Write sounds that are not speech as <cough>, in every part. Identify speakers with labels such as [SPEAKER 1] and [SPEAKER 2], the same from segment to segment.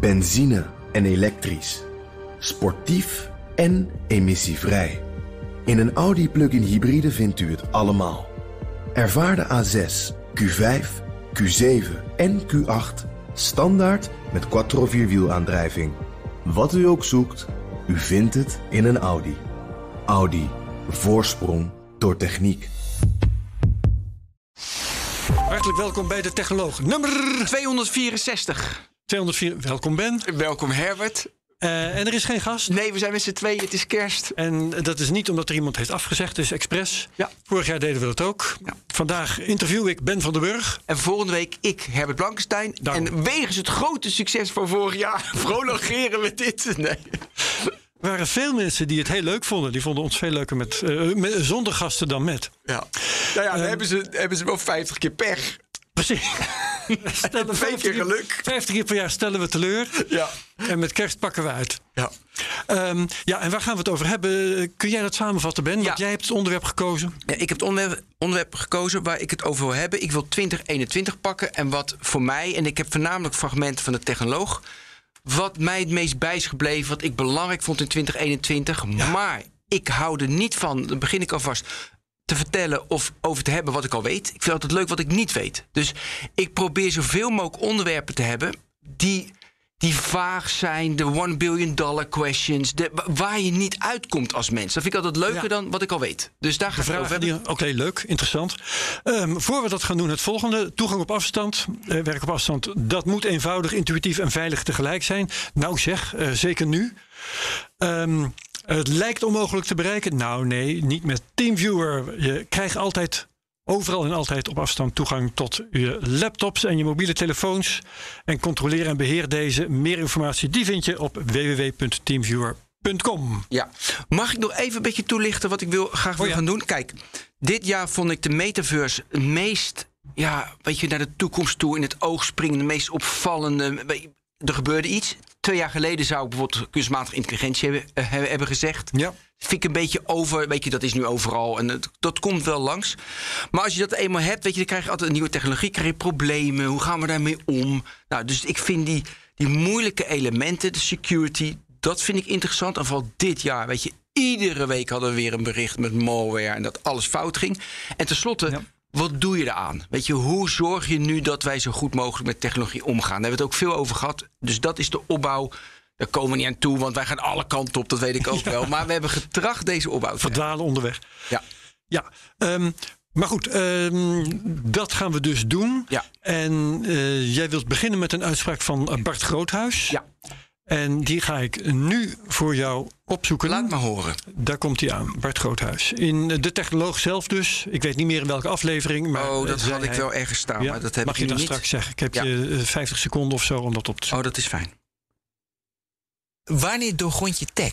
[SPEAKER 1] Benzine en elektrisch. Sportief en emissievrij. In een Audi plug-in hybride vindt u het allemaal. Ervaar de A6, Q5, Q7 en Q8 standaard met quattro vierwielaandrijving. Wat u ook zoekt, u vindt het in een Audi. Audi. Voorsprong door techniek.
[SPEAKER 2] Hartelijk welkom bij de Technoloog. Nummer
[SPEAKER 3] 264.
[SPEAKER 2] 204. Welkom Ben.
[SPEAKER 3] Welkom Herbert.
[SPEAKER 2] Uh, en er is geen gast.
[SPEAKER 3] Nee, we zijn met z'n tweeën. Het is kerst.
[SPEAKER 2] En dat is niet omdat er iemand heeft afgezegd. Het is expres.
[SPEAKER 3] Ja.
[SPEAKER 2] Vorig jaar deden we dat ook.
[SPEAKER 3] Ja.
[SPEAKER 2] Vandaag interview ik Ben van den Burg.
[SPEAKER 3] En volgende week ik, Herbert Blankenstein.
[SPEAKER 2] Daarom.
[SPEAKER 3] En wegens het grote succes van vorig jaar <laughs> prolongeren we dit. Nee.
[SPEAKER 2] Er waren veel mensen die het heel leuk vonden. Die vonden ons veel leuker met, eh, met- zonder gasten dan met.
[SPEAKER 3] Ja. Nou ja, dan
[SPEAKER 2] Ehm.
[SPEAKER 3] hebben, ze, hebben ze wel 50 keer pech.
[SPEAKER 2] Precies. <laughs> Stellen we
[SPEAKER 3] Twee keer geluk.
[SPEAKER 2] 50 keer per jaar stellen we teleur.
[SPEAKER 3] Ja.
[SPEAKER 2] En met kerst pakken we uit.
[SPEAKER 3] Ja.
[SPEAKER 2] Ehm, ja, en waar gaan we het over hebben? Kun jij dat samenvatten, Ben? Want
[SPEAKER 3] Ja.
[SPEAKER 2] jij hebt het onderwerp gekozen.
[SPEAKER 3] Ja, ik heb het onderwerp, onderwerp gekozen waar ik het over wil hebben. Ik wil 2021 pakken. En wat voor mij, en ik heb voornamelijk fragmenten van de technoloog. Wat mij het meest bij is gebleven, wat ik belangrijk vond in 2021. Maar ik hou er niet van, dan begin ik alvast te vertellen of over te hebben wat ik al weet. Ik vind altijd leuk wat ik niet weet. Dus ik probeer zoveel mogelijk onderwerpen te hebben die, die vaag zijn. De one billion dollar questions. De, wa- waar je niet uitkomt als mens. Dat vind ik altijd leuker
[SPEAKER 2] Ja.
[SPEAKER 3] dan wat ik al weet. Dus daar ga ik het over
[SPEAKER 2] Oké, leuk, interessant. Ehm, voor we dat gaan doen, het volgende. Toegang op afstand, eh, werk op afstand. Dat moet eenvoudig, intuïtief en veilig tegelijk zijn. Nou zeg, eh, zeker nu. Ehm, het lijkt onmogelijk te bereiken. Nou nee, niet met TeamViewer. Je krijgt altijd, overal en altijd op afstand toegang tot je laptops en je mobiele telefoons. En controleer en beheer deze. Meer informatie die vind je op www.teamviewer.com.
[SPEAKER 3] Ja. Mag ik nog even een beetje toelichten wat ik wil, graag wil
[SPEAKER 2] Oh ja.
[SPEAKER 3] gaan doen? Kijk, dit jaar vond ik de metaverse het meest, ja, weet je, naar de toekomst toe in het oog springende, meest opvallende. Er gebeurde iets. Twee jaar geleden zou ik bijvoorbeeld kunstmatige intelligentie hebben, eh, hebben gezegd.
[SPEAKER 2] Ja.
[SPEAKER 3] Vind ik een beetje over. Weet je, dat is nu overal. En het- dat komt wel langs. Maar als je dat eenmaal hebt, weet je, dan krijg je altijd een nieuwe technologie. krijg je problemen. Hoe gaan we daarmee om? Nou, dus ik vind die, die moeilijke elementen, de security, dat vind ik interessant. En vooral dit jaar, weet je, iedere week hadden we weer een bericht met malware en dat alles fout ging. En tenslotte.
[SPEAKER 2] Ja.
[SPEAKER 3] Wat doe je eraan? Weet je, hoe zorg je nu dat wij zo goed mogelijk met technologie omgaan? Daar hebben we het ook veel over gehad. Dus dat is de opbouw. Daar komen we niet aan toe, want wij gaan alle kanten op, dat weet ik ook <laughs> wel. Maar we hebben getracht deze opbouw te hebben.
[SPEAKER 2] Verdwalen onderweg.
[SPEAKER 3] Ja.
[SPEAKER 2] Ja, ehm, maar goed, ehm, dat gaan we dus doen.
[SPEAKER 3] Ja.
[SPEAKER 2] En eh, jij wilt beginnen met een uitspraak van eh, Bart Groothuis.
[SPEAKER 3] Ja.
[SPEAKER 2] En die ga ik nu voor jou opzoeken.
[SPEAKER 3] Laat maar horen.
[SPEAKER 2] Daar komt hij aan, Bart Groothuis. In de technoloog zelf dus. Ik weet niet meer in welke aflevering. Maar
[SPEAKER 3] Oh,
[SPEAKER 2] eh,
[SPEAKER 3] dat
[SPEAKER 2] zei
[SPEAKER 3] had ik
[SPEAKER 2] hij-
[SPEAKER 3] wel ergens staan,
[SPEAKER 2] Ja,
[SPEAKER 3] maar dat heb
[SPEAKER 2] mag
[SPEAKER 3] ik
[SPEAKER 2] je dan
[SPEAKER 3] niet.
[SPEAKER 2] straks zeggen. Ik heb
[SPEAKER 3] Ja.
[SPEAKER 2] je eh, 50 seconden of zo om dat op te zoeken.
[SPEAKER 3] Oh, dat is fijn.
[SPEAKER 4] Wanneer doorgrond je tech?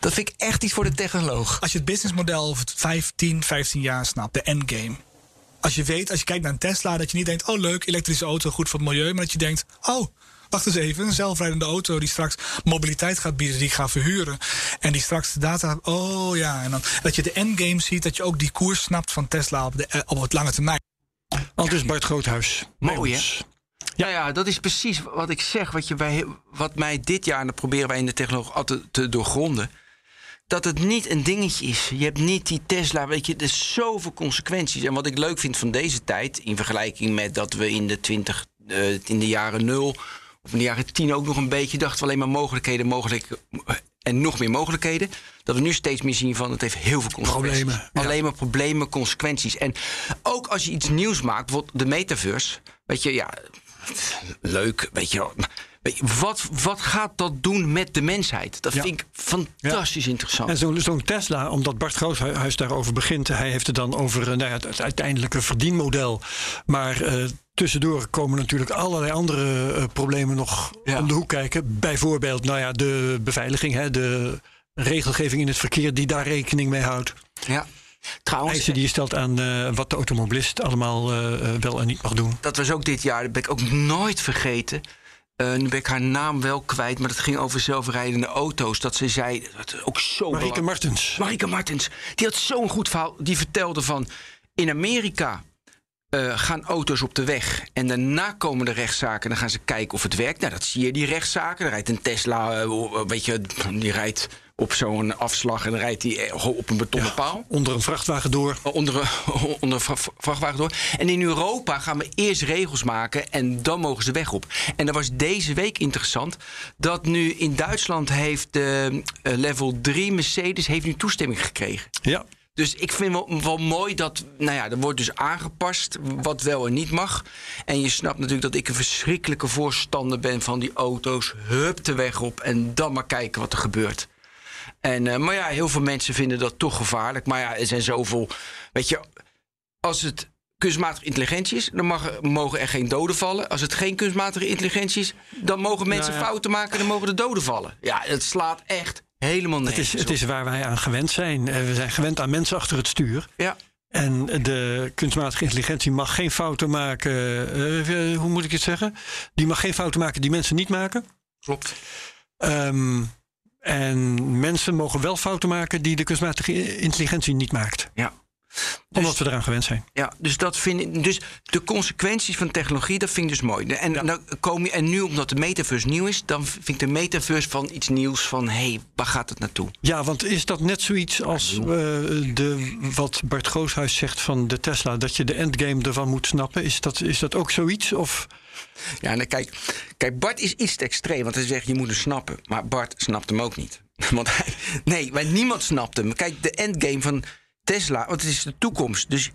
[SPEAKER 4] Dat vind ik echt iets voor de technoloog.
[SPEAKER 5] als je het businessmodel over 5, 10, 15 jaar snapt, de endgame. Als je weet, als je kijkt naar een Tesla, dat je niet denkt: oh leuk, elektrische auto, goed voor het milieu. Maar dat je denkt: oh, wacht eens even, een zelfrijdende auto die straks mobiliteit gaat bieden, die ik ga verhuren. En die straks de data. Oh ja, en dan dat je de endgame ziet, dat je ook die koers snapt van Tesla op, de, eh, op het lange termijn.
[SPEAKER 2] Al dus Bart Groothuis.
[SPEAKER 3] Mooi,
[SPEAKER 2] ons.
[SPEAKER 3] Ja, ja, dat is precies wat ik zeg. Wat, je bij, wat mij dit jaar, en dat proberen wij in de technologie altijd te doorgronden. Dat het niet een dingetje is. Je hebt niet die Tesla, weet je, er is zoveel consequenties. En wat ik leuk vind van deze tijd, in vergelijking met dat we in de 20, eh, in de jaren 0 in de jaren 10 ook nog een beetje dachten we alleen maar mogelijkheden, mogelijk en nog meer mogelijkheden. Dat we nu steeds meer zien van het heeft heel veel consequenties.
[SPEAKER 2] Problemen, ja.
[SPEAKER 3] Alleen maar problemen, consequenties. En ook als je iets nieuws maakt, bijvoorbeeld de metaverse, weet je, ja, leuk, weet je, wat, wat gaat dat doen met de mensheid? Dat
[SPEAKER 2] Ja.
[SPEAKER 3] vind ik fantastisch interessant.
[SPEAKER 2] En zo'n Tesla, omdat Bart Groothuis daarover begint, hij heeft het dan over eh, nou ja, het, uiteindelijke verdienmodel. Maar eh, tussendoor komen natuurlijk allerlei andere eh, problemen nog om de hoek kijken. Bijvoorbeeld, nou ja, de beveiliging, hè, de regelgeving in het verkeer die daar rekening mee houdt.
[SPEAKER 3] ja. Trouwens,
[SPEAKER 2] Eisen die je stelt aan wat de automobilist allemaal wel en niet mag doen.
[SPEAKER 3] dat was ook dit jaar, dat ben ik ook nooit vergeten. Nu ben ik haar naam wel kwijt, maar dat ging over zelfrijdende auto's. Dat ze zei, dat ook zo
[SPEAKER 2] Marieke
[SPEAKER 3] belang-
[SPEAKER 2] Martens.
[SPEAKER 3] Marike Martens, die had zo'n goed verhaal. Die vertelde van in Amerika eh, gaan auto's op de weg en daarna komen de rechtszaken. Dan gaan ze kijken of het werkt. Nou, dat zie je, die rechtszaken. Dan rijdt een Tesla, eh, weet je, die rijdt op zo'n afslag en dan rijdt hij eh, op een betonnen paal.
[SPEAKER 2] Onder een vrachtwagen door.
[SPEAKER 3] Onder, een- <laughs> onder een vra- vrachtwagen door. En in Europa gaan we eerst regels maken en dan mogen ze weg op. En dat was deze week interessant. Dat nu in Duitsland heeft de eh, level 3 Mercedes heeft nu toestemming gekregen.
[SPEAKER 2] Ja.
[SPEAKER 3] Dus ik vind wel, wel mooi dat, nou ja, er wordt dus aangepast wat wel en niet mag. En je snapt natuurlijk dat ik een verschrikkelijke voorstander ben van die auto's. Hup de weg op en dan maar kijken wat er gebeurt. En, eh, maar ja, heel veel mensen vinden dat toch gevaarlijk. Maar ja, er zijn zoveel. Weet je, als het kunstmatige intelligentie is, dan mag, mogen er geen doden vallen. Als het geen kunstmatige intelligentie is, dan mogen mensen
[SPEAKER 2] Nou ja.
[SPEAKER 3] fouten maken, dan mogen er doden vallen. Ja, het slaat echt helemaal
[SPEAKER 2] Het is, het is waar wij aan gewend zijn. Eh, We zijn gewend aan mensen achter het stuur.
[SPEAKER 3] Ja.
[SPEAKER 2] En de kunstmatige intelligentie mag geen fouten maken. eh, hoe moet ik het zeggen? Die mag geen fouten maken die mensen niet maken.
[SPEAKER 3] Klopt.
[SPEAKER 2] Ehm, en mensen mogen wel fouten maken die de kunstmatige intelligentie niet maakt.
[SPEAKER 3] Ja.
[SPEAKER 2] Omdat we eraan gewend zijn.
[SPEAKER 3] Ja, dus dat vind ik. Dus de consequenties van technologie, dat vind ik dus mooi. En, dan kom je, en nu, omdat de metaverse nieuw is, dan vind ik de metaverse van iets nieuws van hé, hey, waar gaat het naartoe?
[SPEAKER 2] Ja, want is dat net zoiets als eh, de, wat Bart Gooshuis zegt van de Tesla, dat je de endgame ervan moet snappen? Is dat, is dat ook zoiets? Of <laughs>
[SPEAKER 3] Ja, en kijk, kijk, Bart is iets te extreem, want hij zegt je moet hem snappen. Maar Bart snapt hem ook niet. <laughs> Want hij, nee, maar niemand snapt hem. Kijk, de endgame van Tesla, want het is de toekomst. Dus,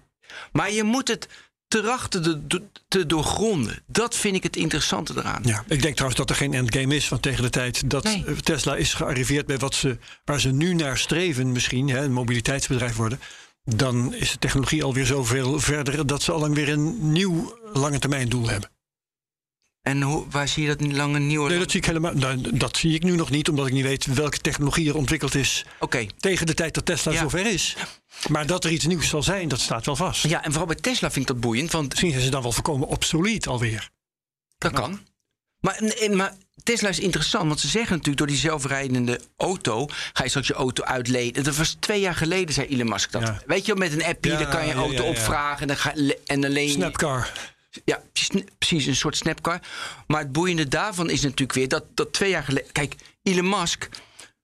[SPEAKER 3] maar je moet het trachten te, te- doorgronden. Dat vind ik het interessante eraan.
[SPEAKER 2] Ja, ik denk trouwens dat er geen endgame is. Want tegen de tijd dat
[SPEAKER 3] Nee.
[SPEAKER 2] eh, Tesla is gearriveerd bij wat ze, waar ze nu naar streven, misschien, hè, een mobiliteitsbedrijf worden. Dan is de technologie alweer zoveel verder dat ze al lang weer een nieuw lange termijn doel hebben.
[SPEAKER 3] En hoe, waar zie je dat lange nieuwe...
[SPEAKER 2] Nee, dat zie ik helemaal. Nou, dat zie ik nu nog niet, omdat ik niet weet welke technologie er ontwikkeld is
[SPEAKER 3] Oké,
[SPEAKER 2] tegen de tijd dat Tesla
[SPEAKER 3] Ja.
[SPEAKER 2] zover is. Maar dat er iets nieuws zal zijn, dat staat wel vast.
[SPEAKER 3] ja, en vooral bij Tesla vind ik dat boeiend, want
[SPEAKER 2] Misschien zijn ze dan wel voorkomen obsolet alweer.
[SPEAKER 3] Dat kan. Maar, maar Tesla is interessant, want ze zeggen natuurlijk door die zelfrijdende auto ga je straks je auto uitleden. Dat was twee jaar geleden, zei Elon Musk dat.
[SPEAKER 2] Ja.
[SPEAKER 3] Weet je, met een appje,
[SPEAKER 2] Ja,
[SPEAKER 3] dan kan je auto opvragen en dan, ga, en dan leen je.
[SPEAKER 2] Snapcar.
[SPEAKER 3] Ja, precies, een soort snapcar. Maar het boeiende daarvan is natuurlijk weer dat, dat twee jaar geleden. Kijk, Elon Musk,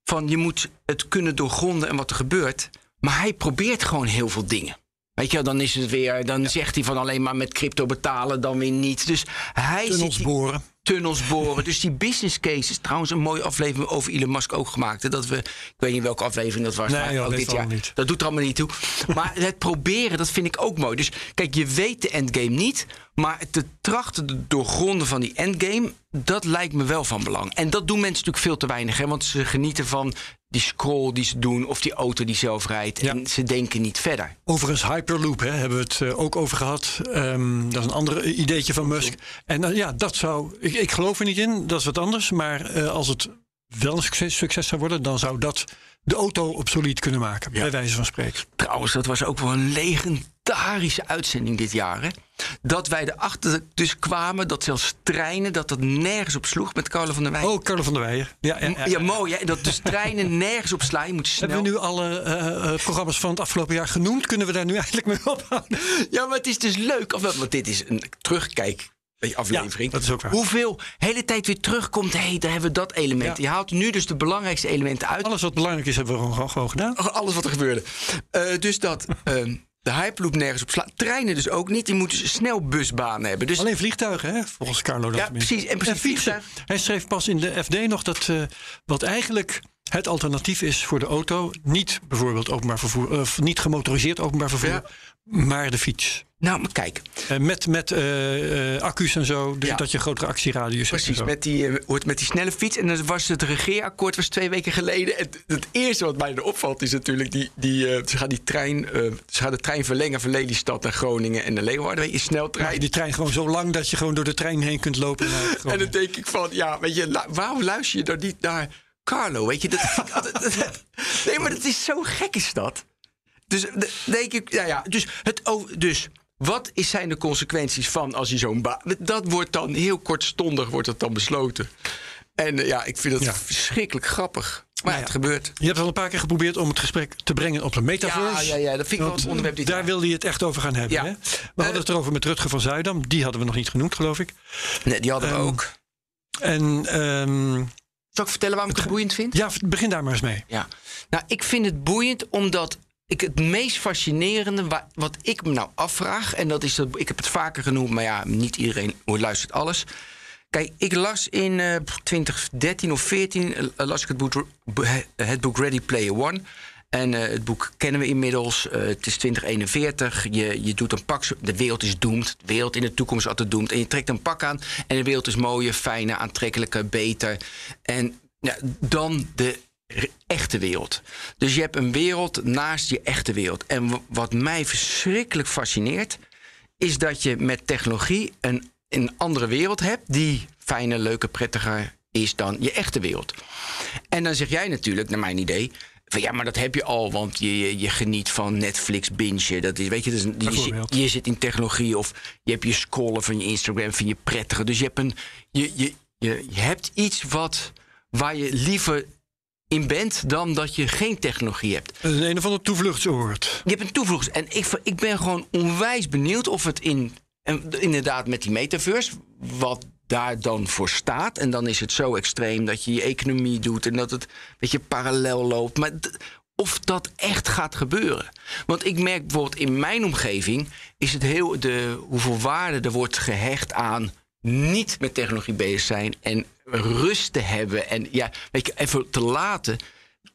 [SPEAKER 3] van je moet het kunnen doorgronden en wat er gebeurt. Maar hij probeert gewoon heel veel dingen. Weet je, wel, dan is het weer, dan zegt hij van alleen maar met crypto betalen, dan weer niet. Dus hij
[SPEAKER 2] Tunnels
[SPEAKER 3] zit-
[SPEAKER 2] boren.
[SPEAKER 3] tunnels boren. Dus die business cases, trouwens een mooie aflevering over Elon Musk ook gemaakt. hè, Dat we, ik weet niet welke aflevering dat was,
[SPEAKER 2] Nee,
[SPEAKER 3] maar
[SPEAKER 2] joh,
[SPEAKER 3] ook dit jaar.
[SPEAKER 2] niet.
[SPEAKER 3] Dat doet er allemaal niet toe. Maar het proberen, dat vind ik ook mooi. Dus kijk, je weet de endgame niet, maar te trachten te doorgronden van die endgame, dat lijkt me wel van belang. En dat doen mensen natuurlijk veel te weinig, hè, want ze genieten van die scroll die ze doen of die auto die zelf rijdt.
[SPEAKER 2] Ja.
[SPEAKER 3] En ze denken niet verder.
[SPEAKER 2] Overigens, Hyperloop hè, hebben we het eh, ook over gehad. Ehm, dat is een ander ideetje van Musk. En eh, ja, dat zou. Ik, ik geloof er niet in, dat is wat anders. Maar eh, als het wel een succes, succes zou worden, dan zou dat de auto obsolet kunnen maken. Bij wijze van spreken.
[SPEAKER 3] Trouwens, dat was ook wel een legendarische uitzending dit jaar. Hè? Dat wij erachter dus kwamen dat zelfs treinen, dat dat nergens op sloeg met Carlo van der Wij.
[SPEAKER 2] Oh, Carlo van der Weijer. Ja, ja, ja.
[SPEAKER 3] ja, mooi hè? Dat dus treinen <laughs> nergens op slaan. Je moet snel...
[SPEAKER 2] Hebben we nu alle eh, eh, programma's van het afgelopen jaar genoemd? Kunnen we daar nu <laughs> eigenlijk mee ophouden?
[SPEAKER 3] Ja, maar het is dus leuk. Of, want dit is een terugkijk aflevering.
[SPEAKER 2] Ja, dat is ook waar.
[SPEAKER 3] Hoeveel hele tijd weer terugkomt. Hé, hey, daar hebben we dat element.
[SPEAKER 2] Ja.
[SPEAKER 3] Je haalt nu dus de belangrijkste elementen uit.
[SPEAKER 2] Alles wat belangrijk is, hebben we gewoon, gewoon gedaan.
[SPEAKER 3] Alles wat er gebeurde. Eh, dus dat ehm, de Hyperloop nergens op slaat. Treinen dus ook niet. Die moeten dus snel busbanen hebben. Dus
[SPEAKER 2] Alleen vliegtuigen, hè? volgens Carlo. dat
[SPEAKER 3] Ja, precies. En precies
[SPEAKER 2] fietsen.
[SPEAKER 3] vliegtuig.
[SPEAKER 2] Hij schreef pas in de FD nog dat eh, wat eigenlijk het alternatief is voor de auto, niet bijvoorbeeld openbaar vervoer, niet gemotoriseerd openbaar vervoer,
[SPEAKER 3] Ja.
[SPEAKER 2] Maar de fiets.
[SPEAKER 3] Nou, maar kijk.
[SPEAKER 2] Eh, met met eh, eh, accu's en zo, dus
[SPEAKER 3] Ja.
[SPEAKER 2] dat je grotere actieradius hebt.
[SPEAKER 3] Precies, met die, met die snelle fiets. En dan was het regeerakkoord was twee weken geleden. En het eerste wat mij er opvalt is natuurlijk... Die, die, ze, gaan die trein, ze gaan de trein verlengen van Lelystad naar Groningen en naar Leeuwarden. Weet je, sneltrein.
[SPEAKER 2] Ja, die trein gewoon zo lang dat je gewoon door de trein heen kunt lopen. <laughs>
[SPEAKER 3] En dan denk ik van, ja, weet je, waarom luister je dan niet naar Carlo? Weet je, dat- <laughs> <laughs> nee, maar dat is zo gek is dat. Dus de- denk ik, ja, ja, dus, het, dus wat zijn de consequenties van als je zo'n baan... Dat wordt dan heel kortstondig wordt dat dan besloten. En eh, ja, ik vind dat
[SPEAKER 2] Ja.
[SPEAKER 3] verschrikkelijk grappig. Maar
[SPEAKER 2] ja.
[SPEAKER 3] het gebeurt.
[SPEAKER 2] Je hebt al een paar keer geprobeerd om het gesprek te brengen op de metaverse.
[SPEAKER 3] Ja, ja, ja, dat vind ik wel een onderwerp dit
[SPEAKER 2] Daar
[SPEAKER 3] jaar.
[SPEAKER 2] wilde je het echt over gaan hebben.
[SPEAKER 3] Ja.
[SPEAKER 2] Hè? We hadden het erover met Rutger van Zuidam. Die hadden we nog niet genoemd, geloof ik.
[SPEAKER 3] Nee, die hadden we
[SPEAKER 2] Ehm,
[SPEAKER 3] ook.
[SPEAKER 2] En ehm,
[SPEAKER 3] Zal ik vertellen waarom ik het boeiend vind?
[SPEAKER 2] ja, begin daar maar eens mee.
[SPEAKER 3] Ja, nou, ik vind het boeiend omdat ik het meest fascinerende wa- wat ik me nou afvraag, en dat is dat ik heb het vaker genoemd, maar ja, niet iedereen luistert alles. Kijk, ik las in eh 2013 of 14 eh, las ik het boek, het boek Ready Player One. En eh, het boek kennen we inmiddels. Eh, het is 2041. Je, je doet een pak. De wereld is doemd. De wereld in de toekomst is altijd doemd. En je trekt een pak aan. En de wereld is mooier, fijner, aantrekkelijker, beter. En ja, dan de echte wereld. Dus je hebt een wereld naast je echte wereld. En wat mij verschrikkelijk fascineert. is dat je met technologie een, een andere wereld hebt. die fijner, leuker, prettiger is dan je echte wereld. En dan zeg jij natuurlijk, naar mijn idee. Van ja, maar dat heb je al, want je, je, je geniet van Netflix binge. Dat is, weet je, dat is een- je, zit,
[SPEAKER 2] Bijvoorbeeld.
[SPEAKER 3] je zit in technologie of je hebt je scrollen van je Instagram, vind je prettiger. Dus je hebt, een, je, je, je, je hebt iets wat, waar je liever in bent dan dat je geen technologie hebt.
[SPEAKER 2] Een een of ander toevluchtsoord.
[SPEAKER 3] Je hebt een toevoeging. En ik, ik ben gewoon onwijs benieuwd of het in, en inderdaad met die metaverse, wat daar dan voor staat. En dan is het zo extreem dat je je economie doet en dat het een beetje parallel loopt. Maar of dat echt gaat gebeuren. Want ik merk bijvoorbeeld in mijn omgeving is het heel de hoeveel waarde er wordt gehecht aan niet met technologie bezig zijn en rust te hebben en ja, weet je, even te laten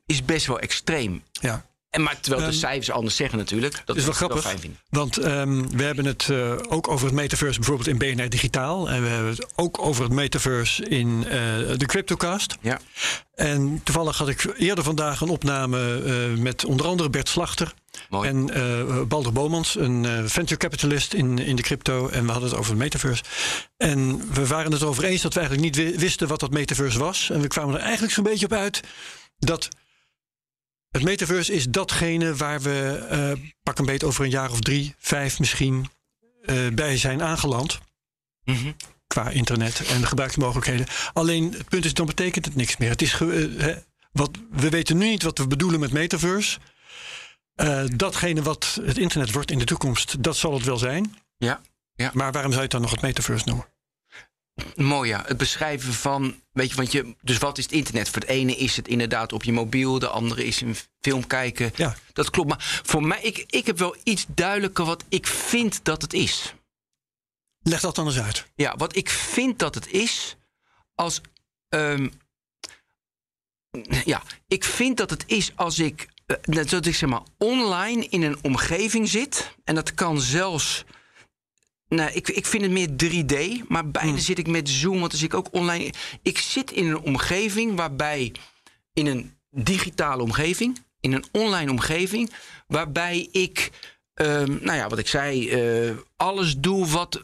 [SPEAKER 3] is best wel extreem.
[SPEAKER 2] Ja.
[SPEAKER 3] En maar terwijl de
[SPEAKER 2] Ehm,
[SPEAKER 3] cijfers anders zeggen natuurlijk. Dat
[SPEAKER 2] is wel grappig.
[SPEAKER 3] fijn.
[SPEAKER 2] Want ehm, we hebben het eh, ook over het metaverse bijvoorbeeld in BNR Digitaal. En we hebben het ook over het metaverse in eh, de Cryptocast.
[SPEAKER 3] Ja.
[SPEAKER 2] En toevallig had ik eerder vandaag een opname eh, met onder andere Bert Slachter.
[SPEAKER 3] Mooi.
[SPEAKER 2] En Balder Bomans, een venture capitalist in, in de crypto. En we hadden het over het metaverse. En we waren het erover eens dat we eigenlijk niet wi- wisten wat dat metaverse was. En we kwamen er eigenlijk zo'n beetje op uit dat het metaverse is datgene waar we eh, pak een beet over een jaar of drie, vijf misschien eh, bij zijn aangeland.
[SPEAKER 3] Mhm.
[SPEAKER 2] Qua internet en de gebruiksmogelijkheden. Alleen het punt is, dan betekent het niks meer. Het is eh, wat, we weten nu niet wat we bedoelen met metaverse. Datgene wat het internet wordt in de toekomst, dat zal het wel zijn.
[SPEAKER 3] Ja.
[SPEAKER 2] Maar waarom zou je het dan nog het metaverse noemen?
[SPEAKER 3] Mooi ja. Het beschrijven van, weet je, want je, dus wat is het internet? Voor het ene is het inderdaad op je mobiel, de andere is een film kijken.
[SPEAKER 2] Ja.
[SPEAKER 3] Dat klopt. Maar voor mij, ik, ik heb wel iets duidelijker wat ik vind dat het is.
[SPEAKER 2] Leg dat dan eens uit.
[SPEAKER 3] Ja, wat ik vind dat het is als. ehm, ja, ik vind dat het is als ik. eh, net zoals ik zeg maar online in een omgeving zit. En dat kan zelfs. Nou, ik, ik vind het meer 3D, maar bijna zit ik met Zoom, want dan zit ik ook online. Ik zit in een omgeving waarbij. In een digitale omgeving, in een online omgeving, waarbij ik. ehm, nou ja, wat ik zei, eh, alles doe wat,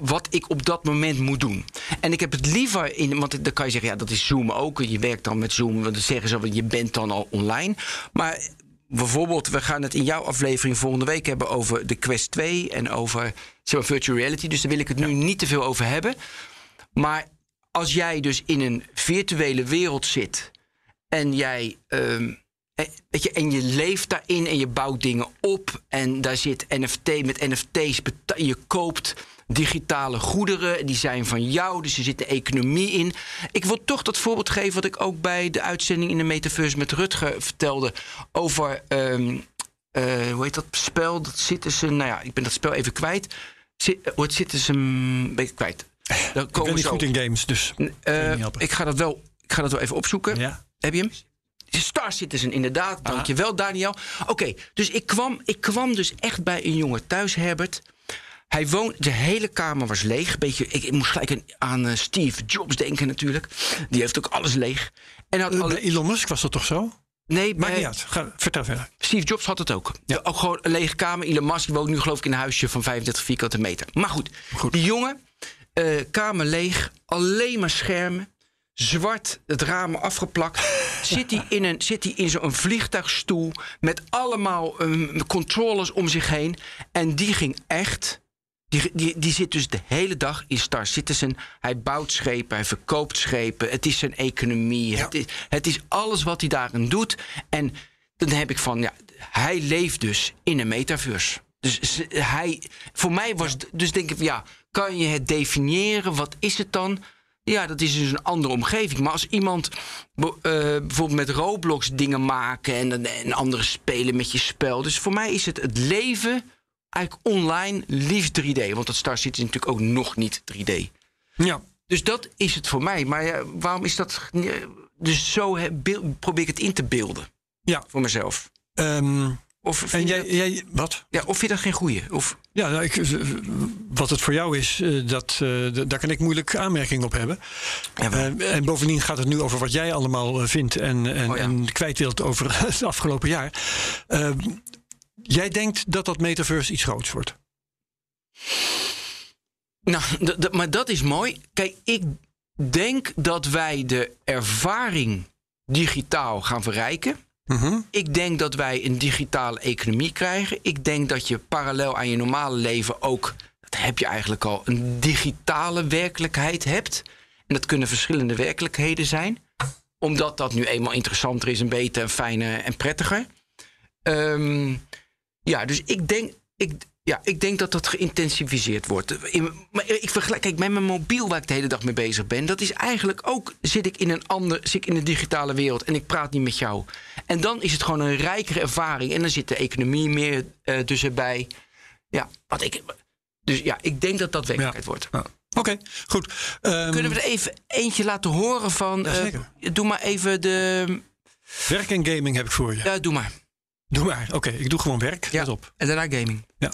[SPEAKER 3] wat ik op dat moment moet doen. En ik heb het liever in, want dan kan je zeggen, ja, dat is Zoom ook. Je werkt dan met Zoom, want dan zeggen ze, je bent dan al online. Maar bijvoorbeeld, we gaan het in jouw aflevering volgende week hebben over de Quest 2 en over zeg maar, virtual reality. Dus daar wil ik het nu niet te veel over hebben. Maar als jij dus in een virtuele wereld zit en jij. ehm, eh, Weet je, en je leeft daarin en je bouwt dingen op. En daar zit NFT met NFT's. Je koopt digitale goederen. Die zijn van jou. Dus er zit de economie in. Ik wil toch dat voorbeeld geven wat ik ook bij de uitzending in de Metaverse met Rutger vertelde. Over, ehm, eh, hoe heet dat spel? Dat Citizen, nou ja, ik ben dat spel even kwijt. Zit, hoe heet Citizen, ben ik kwijt. Daar
[SPEAKER 2] Ik ben
[SPEAKER 3] komen
[SPEAKER 2] niet
[SPEAKER 3] zo.
[SPEAKER 2] goed in games, dus.
[SPEAKER 3] Eh, ik, ga dat wel, ik ga dat wel even opzoeken.
[SPEAKER 2] Ja.
[SPEAKER 3] Heb je hem? Star Citizen, inderdaad. Dankjewel, Daniel. Oké, dus ik kwam, ik kwam dus echt bij een jongen thuis, Herbert. Hij woont, de hele kamer was leeg. Beetje, ik, ik moest gelijk aan- eh, Steve Jobs denken natuurlijk. Die heeft ook alles leeg. En had
[SPEAKER 2] Eh,
[SPEAKER 3] alle,
[SPEAKER 2] Elon Musk was dat toch zo?
[SPEAKER 3] Nee,
[SPEAKER 2] Maakt
[SPEAKER 3] bij-
[SPEAKER 2] niet uit. Ga, vertel verder.
[SPEAKER 3] Steve Jobs had het ook. Ook gewoon een lege kamer. Elon Musk woont nu geloof ik in een huisje van 35 vierkante meter. Maar goed, die jongen, eh, kamer leeg, alleen maar schermen. Zwart, het ramen afgeplakt. <laughs> zit hij in, een, zit hij in zo'n vliegtuigstoel met allemaal ehm, controllers om zich heen. En die ging echt, Die, die, die zit dus de hele dag in Star Citizen. Hij bouwt schepen, hij verkoopt schepen. Het is zijn economie. Het, is, het is alles wat hij daarin doet. En dan heb ik van, ja, hij leeft dus in een metaverse. Dus hij, voor mij was, het- dus denk ik, ja, kan je het definiëren? Wat is het dan? Ja, dat is dus een andere omgeving. Maar als iemand eh, bijvoorbeeld met Roblox dingen maken en, en anderen spelen met je spel. Dus voor mij is het het leven eigenlijk online liefst 3D. Want dat Star Citizen is natuurlijk ook nog niet 3D.
[SPEAKER 2] Ja.
[SPEAKER 3] Dus dat is het voor mij. Maar ja, waarom is dat... eh, Dus zo beeld- probeer ik het in te beelden
[SPEAKER 2] Ja.
[SPEAKER 3] voor mezelf.
[SPEAKER 2] Ehm,
[SPEAKER 3] Of
[SPEAKER 2] en jij,
[SPEAKER 3] dat,
[SPEAKER 2] jij, wat?
[SPEAKER 3] ja, of vind je dat geen goeie? Of,
[SPEAKER 2] Ja, nou, ik, eh, wat het voor jou is, eh, dat, eh, d- daar kan ik moeilijk aanmerking op hebben.
[SPEAKER 3] Ja, maar-
[SPEAKER 2] Eh, en bovendien gaat het nu over wat jij allemaal eh, vindt en, en,
[SPEAKER 3] Oh ja.
[SPEAKER 2] en kwijt wilt over <laughs> het afgelopen jaar. Eh, jij denkt dat dat metaverse iets groots wordt.
[SPEAKER 3] Nou, maar dat is mooi. Kijk, ik denk dat wij de ervaring digitaal gaan verrijken.
[SPEAKER 2] Mhm.
[SPEAKER 3] Ik denk dat wij een digitale economie krijgen. Ik denk dat je parallel aan je normale leven ook, dat heb je eigenlijk al, een digitale werkelijkheid hebt. En dat kunnen verschillende werkelijkheden zijn. Omdat dat nu eenmaal interessanter is en beter en fijner en prettiger. Ehm, ja, dus ik denk, ik, ja, ik denk dat dat geïntensificeerd wordt. In, maar ik vergelijk, kijk, met mijn mobiel waar ik de hele dag mee bezig ben, dat is eigenlijk ook, zit ik in een ander, zit ik in een digitale wereld en ik praat niet met jou. En dan is het gewoon een rijkere ervaring en dan zit de economie meer eh dus erbij. Ja, wat ik, dus ja, ik denk dat dat werkelijkheid wordt.
[SPEAKER 2] Ja. Oké, goed. Ehm,
[SPEAKER 3] Kunnen we er even eentje laten horen van? eh,
[SPEAKER 2] Jazeker.
[SPEAKER 3] doe maar even de.
[SPEAKER 2] Werk en gaming heb ik voor je.
[SPEAKER 3] Ja, doe maar.
[SPEAKER 2] Doe maar. Oké, ik doe gewoon werk.
[SPEAKER 3] Ja.
[SPEAKER 2] Let op.
[SPEAKER 3] En daarna gaming.
[SPEAKER 2] Ja.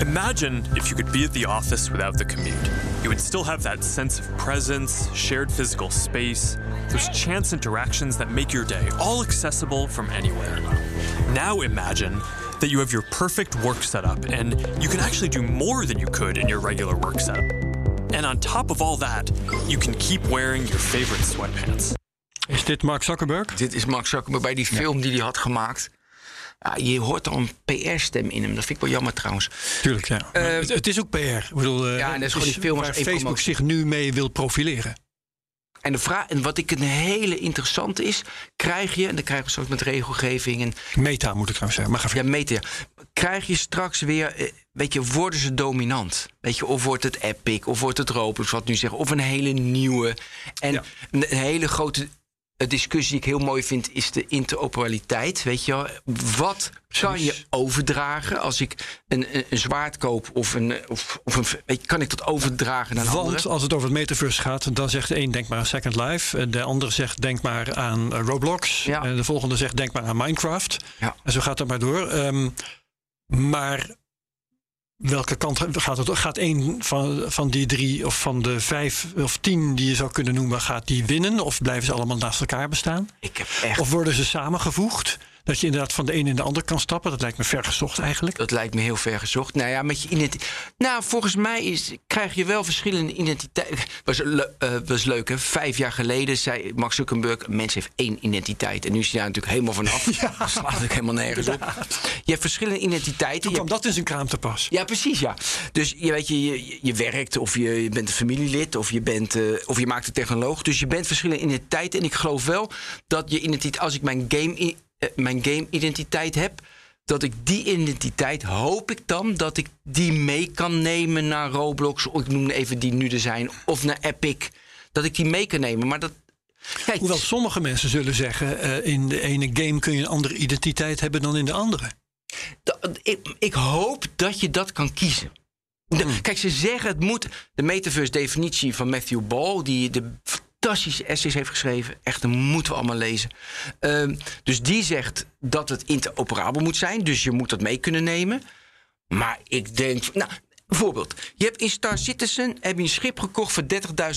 [SPEAKER 6] Imagine if you could be at the office without the commute. You would still have that sense of presence, shared physical space, those chance interactions that make your day all accessible from anywhere. Now imagine that you have your perfect work setup and you can actually do more than you could in your regular work setup. And on top of all that, you can keep wearing your favorite sweatpants.
[SPEAKER 2] Is dit Mark Zuckerberg?
[SPEAKER 3] Dit is Max Zuckerberg bij die film die hij had gemaakt. Ja, je hoort al een PR-stem in hem. Dat vind ik wel jammer trouwens.
[SPEAKER 2] Tuurlijk, ja. Maar het, het is ook PR. Ik bedoel, eh,
[SPEAKER 3] Ja, en dat is gewoon die film
[SPEAKER 2] waar Facebook
[SPEAKER 3] promotie.
[SPEAKER 2] zich nu mee wil profileren.
[SPEAKER 3] En, de vraag, en wat ik een hele interessante is, krijg je, en dan krijgen we straks met regelgeving en
[SPEAKER 2] Meta moet ik trouwens zeggen. Maar ga
[SPEAKER 3] ja,
[SPEAKER 2] verder.
[SPEAKER 3] meten, krijg je straks weer, eh, weet je, worden ze dominant? Weet je, of wordt het Epic, of wordt het Roblox, wat nu zeggen, of een hele nieuwe. En
[SPEAKER 2] Ja.
[SPEAKER 3] een hele grote eh, discussie die ik heel mooi vind, is de interoperabiliteit. Weet je wel, wat kan je overdragen als ik een, een, een zwaard koop of een, eh, of, of een, weet je, kan ik dat overdragen naar een
[SPEAKER 2] Want
[SPEAKER 3] andere?
[SPEAKER 2] als het over het metaverse gaat, dan zegt de een denk maar aan Second Life. en De andere zegt denk maar aan eh, Roblox.
[SPEAKER 3] Ja.
[SPEAKER 2] En de volgende zegt denk maar aan Minecraft.
[SPEAKER 3] Ja.
[SPEAKER 2] En zo gaat het maar door. Ehm, maar welke kant gaat het? Gaat een van, van die drie of van de vijf of tien die je zou kunnen noemen, gaat die winnen? Of blijven ze allemaal naast elkaar bestaan?
[SPEAKER 3] Ik heb echt
[SPEAKER 2] Of worden ze samengevoegd? Dat je inderdaad van de een in de ander kan stappen. Dat lijkt me ver gezocht eigenlijk.
[SPEAKER 3] Dat lijkt me heel ver gezocht. Nou ja, met je identiteit. Nou, volgens mij is, krijg je wel verschillende identiteiten. Was, eh, was leuk, hè? Vijf jaar geleden zei Max Zuckerberg: een mens heeft één identiteit. En nu is hij daar natuurlijk helemaal vanaf. <laughs> Dat slaat natuurlijk helemaal nergens op. Je hebt verschillende identiteiten.
[SPEAKER 2] Toen kwam dat in zijn kraam te pas.
[SPEAKER 3] ja, precies, ja. Dus je, weet je, je, je werkt of je, je bent een familielid of je, bent, eh, of je maakt een technoloog. Dus je bent verschillende identiteiten. En ik geloof wel dat je identiteit, als ik mijn game, i- eh, mijn game identiteit heb, dat ik die identiteit, hoop ik dan, dat ik die mee kan nemen naar Roblox. Of ik noem even die nu er zijn. Of naar Epic. Dat ik die mee kan nemen. Maar dat. Kijk,
[SPEAKER 2] Hoewel sommige mensen zullen zeggen, eh, in de ene game kun je een andere identiteit hebben dan in de andere.
[SPEAKER 3] Ik, ik hoop dat je dat kan kiezen. De- kijk, ze zeggen het moet. De metaverse-definitie van Matthew Ball, die de fantastische essays heeft geschreven, echt, dat moeten we allemaal lezen. Ehm, dus die zegt dat het interoperabel moet zijn, dus je moet dat mee kunnen nemen. Maar ik denk. Nou, bijvoorbeeld, je hebt in Star Citizen heb je een schip gekocht voor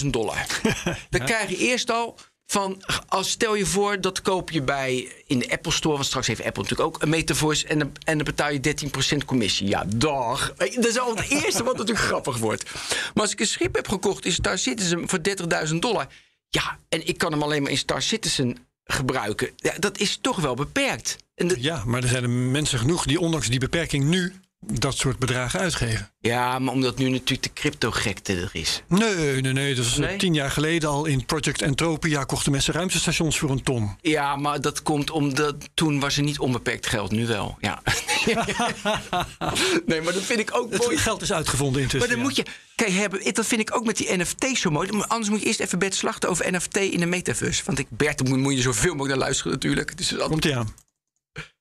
[SPEAKER 3] 30.000 dollar. <laughs> Dan krijg je eerst al van, als stel je voor, dat koop je bij in de Apple Store, want straks heeft Apple natuurlijk ook een metaverse en en dan betaal je 13% commissie. Ja, dag. Dat is al het eerste wat natuurlijk <laughs> grappig wordt. Maar als ik een schip heb gekocht in Star Citizen voor 30.000 dollar, ja, en ik kan hem alleen maar in Star Citizen gebruiken, ja, dat is toch wel beperkt.
[SPEAKER 2] Ja, maar er zijn mensen genoeg die ondanks die beperking nu dat soort bedragen uitgeven.
[SPEAKER 3] Ja, maar omdat nu natuurlijk de crypto-gekte er is.
[SPEAKER 2] Nee, nee, nee. Dat
[SPEAKER 3] Nee?
[SPEAKER 2] tien jaar geleden al in Project Entropia kochten mensen ruimtestations voor een ton.
[SPEAKER 3] Ja, maar dat komt omdat toen was er niet onbeperkt geld, nu wel. Ja. <laughs> nee, maar dat vind ik ook mooi.
[SPEAKER 2] Het geld is uitgevonden intussen.
[SPEAKER 3] Maar dan
[SPEAKER 2] ja.
[SPEAKER 3] moet je. Kijk, hebben, dat vind ik ook met die NFT's zo mooi. Maar Anders moet je eerst even Bert slachten over NFT in de metaverse. Want ik, Bert, moet, je zoveel mogelijk naar luisteren natuurlijk. Dus altijd-
[SPEAKER 2] Komt aan.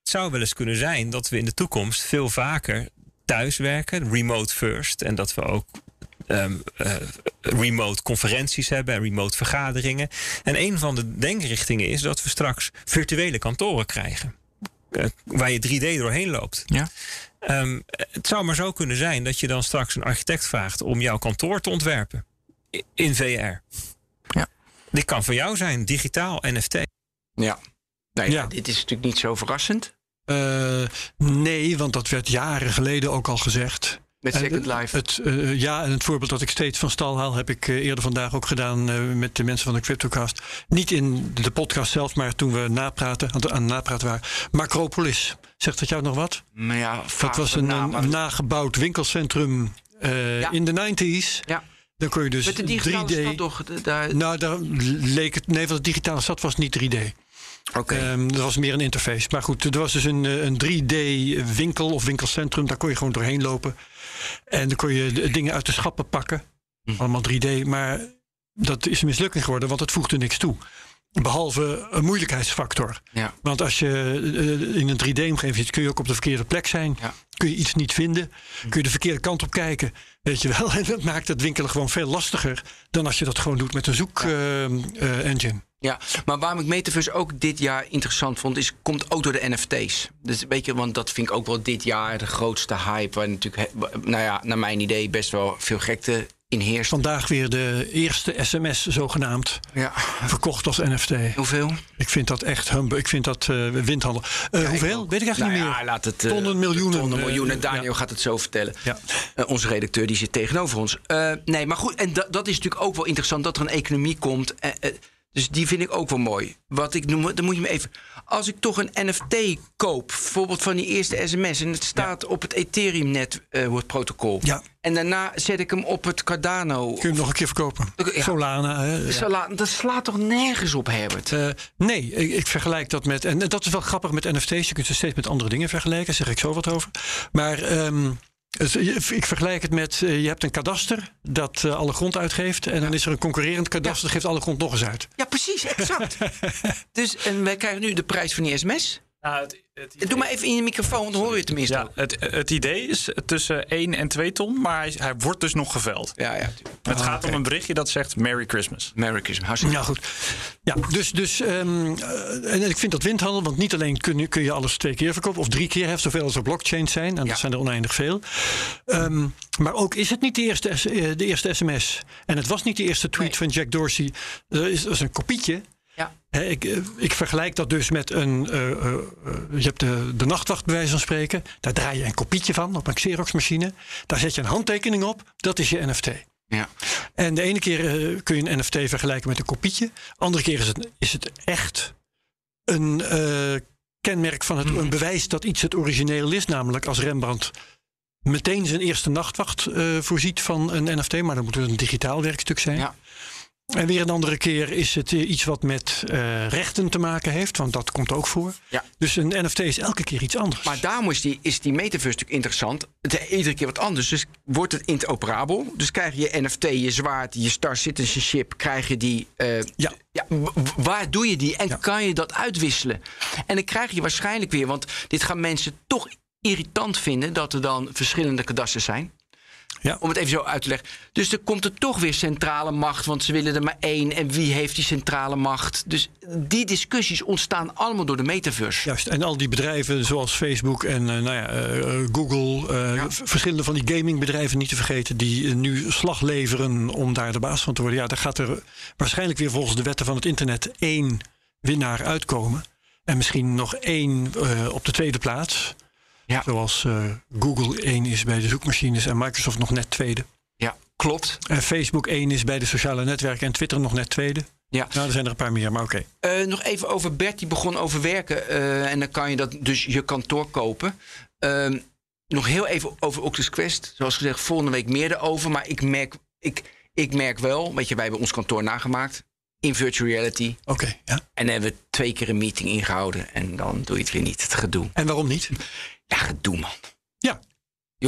[SPEAKER 4] Het zou wel eens kunnen zijn dat we in de toekomst veel vaker thuiswerken, remote first. En dat we ook ehm, eh, remote conferenties hebben en remote vergaderingen. En een van de denkrichtingen is dat we straks virtuele kantoren krijgen. eh, waar je 3D doorheen loopt.
[SPEAKER 3] Ja.
[SPEAKER 4] Ehm, het zou maar zo kunnen zijn dat je dan straks een architect vraagt om jouw kantoor te ontwerpen. In VR.
[SPEAKER 3] Ja.
[SPEAKER 4] Dit kan voor jou zijn, digitaal, NFT.
[SPEAKER 3] Ja. Nou ja,
[SPEAKER 2] Ja.
[SPEAKER 3] Dit is natuurlijk niet zo verrassend.
[SPEAKER 2] Eh, nee, want dat werd jaren geleden ook al gezegd.
[SPEAKER 3] Met
[SPEAKER 2] En
[SPEAKER 3] Second Life.
[SPEAKER 2] Het, eh, ja, en het voorbeeld dat ik steeds van stal haal, heb ik eh, eerder vandaag ook gedaan eh, met de mensen van de Cryptocast. Niet in de podcast zelf, maar toen we napraten, aan het aan napraten waren. Macropolis. Zegt dat jou nog wat?
[SPEAKER 3] maar ja,
[SPEAKER 2] Dat was een,
[SPEAKER 3] maar-
[SPEAKER 2] nagebouwd winkelcentrum eh,
[SPEAKER 3] Ja.
[SPEAKER 2] in de 90s.
[SPEAKER 3] Ja,
[SPEAKER 2] Dan kon je dus
[SPEAKER 3] met de digitale
[SPEAKER 2] 3D.
[SPEAKER 3] stad toch? Daar,
[SPEAKER 2] Nou, daar leek het. Nee, want de digitale stad was niet 3D.
[SPEAKER 3] Oké.
[SPEAKER 2] Ehm, dat was meer een interface. Maar goed, er was dus een, eh, een 3D-winkel of winkelcentrum. Daar kon je gewoon doorheen lopen. En dan kon je dingen uit de schappen pakken.
[SPEAKER 3] Hm.
[SPEAKER 2] Allemaal 3D. Maar dat is een mislukking geworden, want het voegde niks toe. Behalve een moeilijkheidsfactor.
[SPEAKER 3] ja.
[SPEAKER 2] Want als je eh, in een 3D-omgeving zit, kun je ook op de verkeerde plek zijn.
[SPEAKER 3] Ja.
[SPEAKER 2] Kun je iets niet vinden. Kun je de verkeerde kant op kijken. Weet je wel. <laughs> En dat maakt het winkelen gewoon veel lastiger. dan als je dat gewoon doet met een zoek-engine.
[SPEAKER 3] Ja, maar waarom ik Metaverse ook dit jaar interessant vond, is komt ook door de NFT's. Dus weet je, want dat vind ik ook wel dit jaar de grootste hype. Waar natuurlijk, nou ja, naar mijn idee best wel veel gekte in heerst.
[SPEAKER 2] Vandaag weer de eerste sms zogenaamd.
[SPEAKER 3] Ja,
[SPEAKER 2] Verkocht als NFT.
[SPEAKER 3] hoeveel?
[SPEAKER 2] Ik vind dat echt humble. Ik vind dat eh, windhandel. Eh, hoeveel? Weet ik eigenlijk
[SPEAKER 3] Nou
[SPEAKER 2] niet
[SPEAKER 3] ja,
[SPEAKER 2] meer.
[SPEAKER 3] laat het. eh,
[SPEAKER 2] Tonnen, miljoenen,
[SPEAKER 3] Tonnen, miljoenen.
[SPEAKER 2] ja.
[SPEAKER 3] Daniel gaat het zo vertellen.
[SPEAKER 2] Ja.
[SPEAKER 3] Onze redacteur die zit tegenover ons. Nee, maar goed. En da- dat is natuurlijk ook wel interessant dat er een economie komt. Eh, eh, dus die vind ik ook wel mooi. Wat ik noem, dan moet je me even. Als ik toch een NFT koop, bijvoorbeeld van die eerste sms, en het staat op het Ethereum-network-protocol.
[SPEAKER 2] Ja.
[SPEAKER 3] En daarna zet ik hem op het Cardano.
[SPEAKER 2] Kun je hem nog een keer verkopen?
[SPEAKER 3] Ja.
[SPEAKER 2] Solana. Hè? Ja.
[SPEAKER 3] Sala- Dat slaat toch nergens op, Herbert?
[SPEAKER 2] Eh, nee, ik, ik vergelijk dat met. En dat is wel grappig met NFT's. Je kunt ze steeds met andere dingen vergelijken. Daar zeg ik zo wat over. Maar ehm, ik vergelijk het met. eh, je hebt een kadaster dat eh, alle grond uitgeeft. En dan is er een concurrerend kadaster dat geeft alle grond nog eens uit.
[SPEAKER 3] Ja, precies, exact. <laughs> dus, en wij krijgen nu de prijs van die sms.
[SPEAKER 7] Nou, het, het
[SPEAKER 3] Doe maar even in je microfoon, dan hoor je het tenminste
[SPEAKER 7] Ja, het, het idee is tussen 1 en 2 ton, maar hij, hij wordt dus nog geveld.
[SPEAKER 3] Ja, ja.
[SPEAKER 7] Het gaat om een berichtje dat zegt Merry Christmas.
[SPEAKER 3] Merry Christmas. Hartstikke
[SPEAKER 2] Ja, goed. Ja, dus, dus ehm, eh, en ik vind dat windhandel, want niet alleen kun je, kun je alles twee keer verkopen of drie keer, hè, zoveel als er blockchains zijn, en
[SPEAKER 3] Ja.
[SPEAKER 2] dat zijn er oneindig veel. Ehm, maar ook is het niet de eerste, eh, de eerste sms. En het was niet de eerste tweet
[SPEAKER 3] Nee.
[SPEAKER 2] van Jack Dorsey. Er is, dat is een kopietje.
[SPEAKER 3] Ja.
[SPEAKER 2] Ik, eh, ik vergelijk dat dus met een. eh, eh, eh, je hebt de, de nachtwacht, bij wijze van spreken. Daar draai je een kopietje van op een Xerox-machine. Daar zet je een handtekening op. Dat is je NFT.
[SPEAKER 3] Ja.
[SPEAKER 2] En de ene keer kun je een NFT vergelijken met een kopietje. Andere keer is het, is het echt een eh, kenmerk van het, een bewijs dat iets het origineel is. Namelijk als Rembrandt meteen zijn eerste nachtwacht eh, voorziet van een NFT. Maar dan moet het een digitaal werkstuk zijn.
[SPEAKER 3] Ja.
[SPEAKER 2] En weer een andere keer is het eh, iets wat met eh, rechten te maken heeft. Want dat komt ook voor.
[SPEAKER 3] Ja.
[SPEAKER 2] Dus een NFT is elke keer iets anders.
[SPEAKER 3] Maar daarom is die, is die metaverse natuurlijk interessant. Het is iedere keer wat anders. Dus wordt het interoperabel. Dus krijg je NFT, je zwaard, je Star Citizenship, krijg je die. eh,
[SPEAKER 2] Ja.
[SPEAKER 3] ja, waar doe je die en
[SPEAKER 2] Ja.
[SPEAKER 3] kan je dat uitwisselen? En dan krijg je waarschijnlijk weer, want dit gaan mensen toch irritant vinden dat er dan verschillende kadasters zijn.
[SPEAKER 2] Ja.
[SPEAKER 3] Om het even zo uit te leggen. Dus er komt er toch weer centrale macht, want ze willen er maar één. En wie heeft die centrale macht? Dus die discussies ontstaan allemaal door de metaverse.
[SPEAKER 2] Juist, en al die bedrijven zoals Facebook en eh, nou ja, eh, Google, eh, verschillende van die gamingbedrijven niet te vergeten, die nu slag leveren om daar de baas van te worden. Ja, daar gaat er waarschijnlijk weer volgens de wetten van het internet één winnaar uitkomen. En misschien nog één op de tweede plaats.
[SPEAKER 3] Ja.
[SPEAKER 2] Zoals eh, Google één is bij de zoekmachines en Microsoft nog net tweede.
[SPEAKER 3] Ja, klopt.
[SPEAKER 2] En Facebook één is bij de sociale netwerken en Twitter nog net tweede.
[SPEAKER 3] Ja.
[SPEAKER 2] Nou, er zijn er een paar meer, maar oké.
[SPEAKER 3] Eh, nog even over Bert, die begon over werken. eh, en dan kan je dat dus je kantoor kopen. Ehm, nog heel even over Oculus Quest. Zoals gezegd, volgende week meer erover. Maar ik merk, ik, ik merk wel, weet je, wij hebben ons kantoor nagemaakt in virtual reality.
[SPEAKER 2] Oké, ja.
[SPEAKER 3] En dan hebben we twee keer een meeting ingehouden. En dan doe je het weer niet, het gedoe.
[SPEAKER 2] En waarom niet?
[SPEAKER 3] Ja, gedoe, man.
[SPEAKER 2] Ja,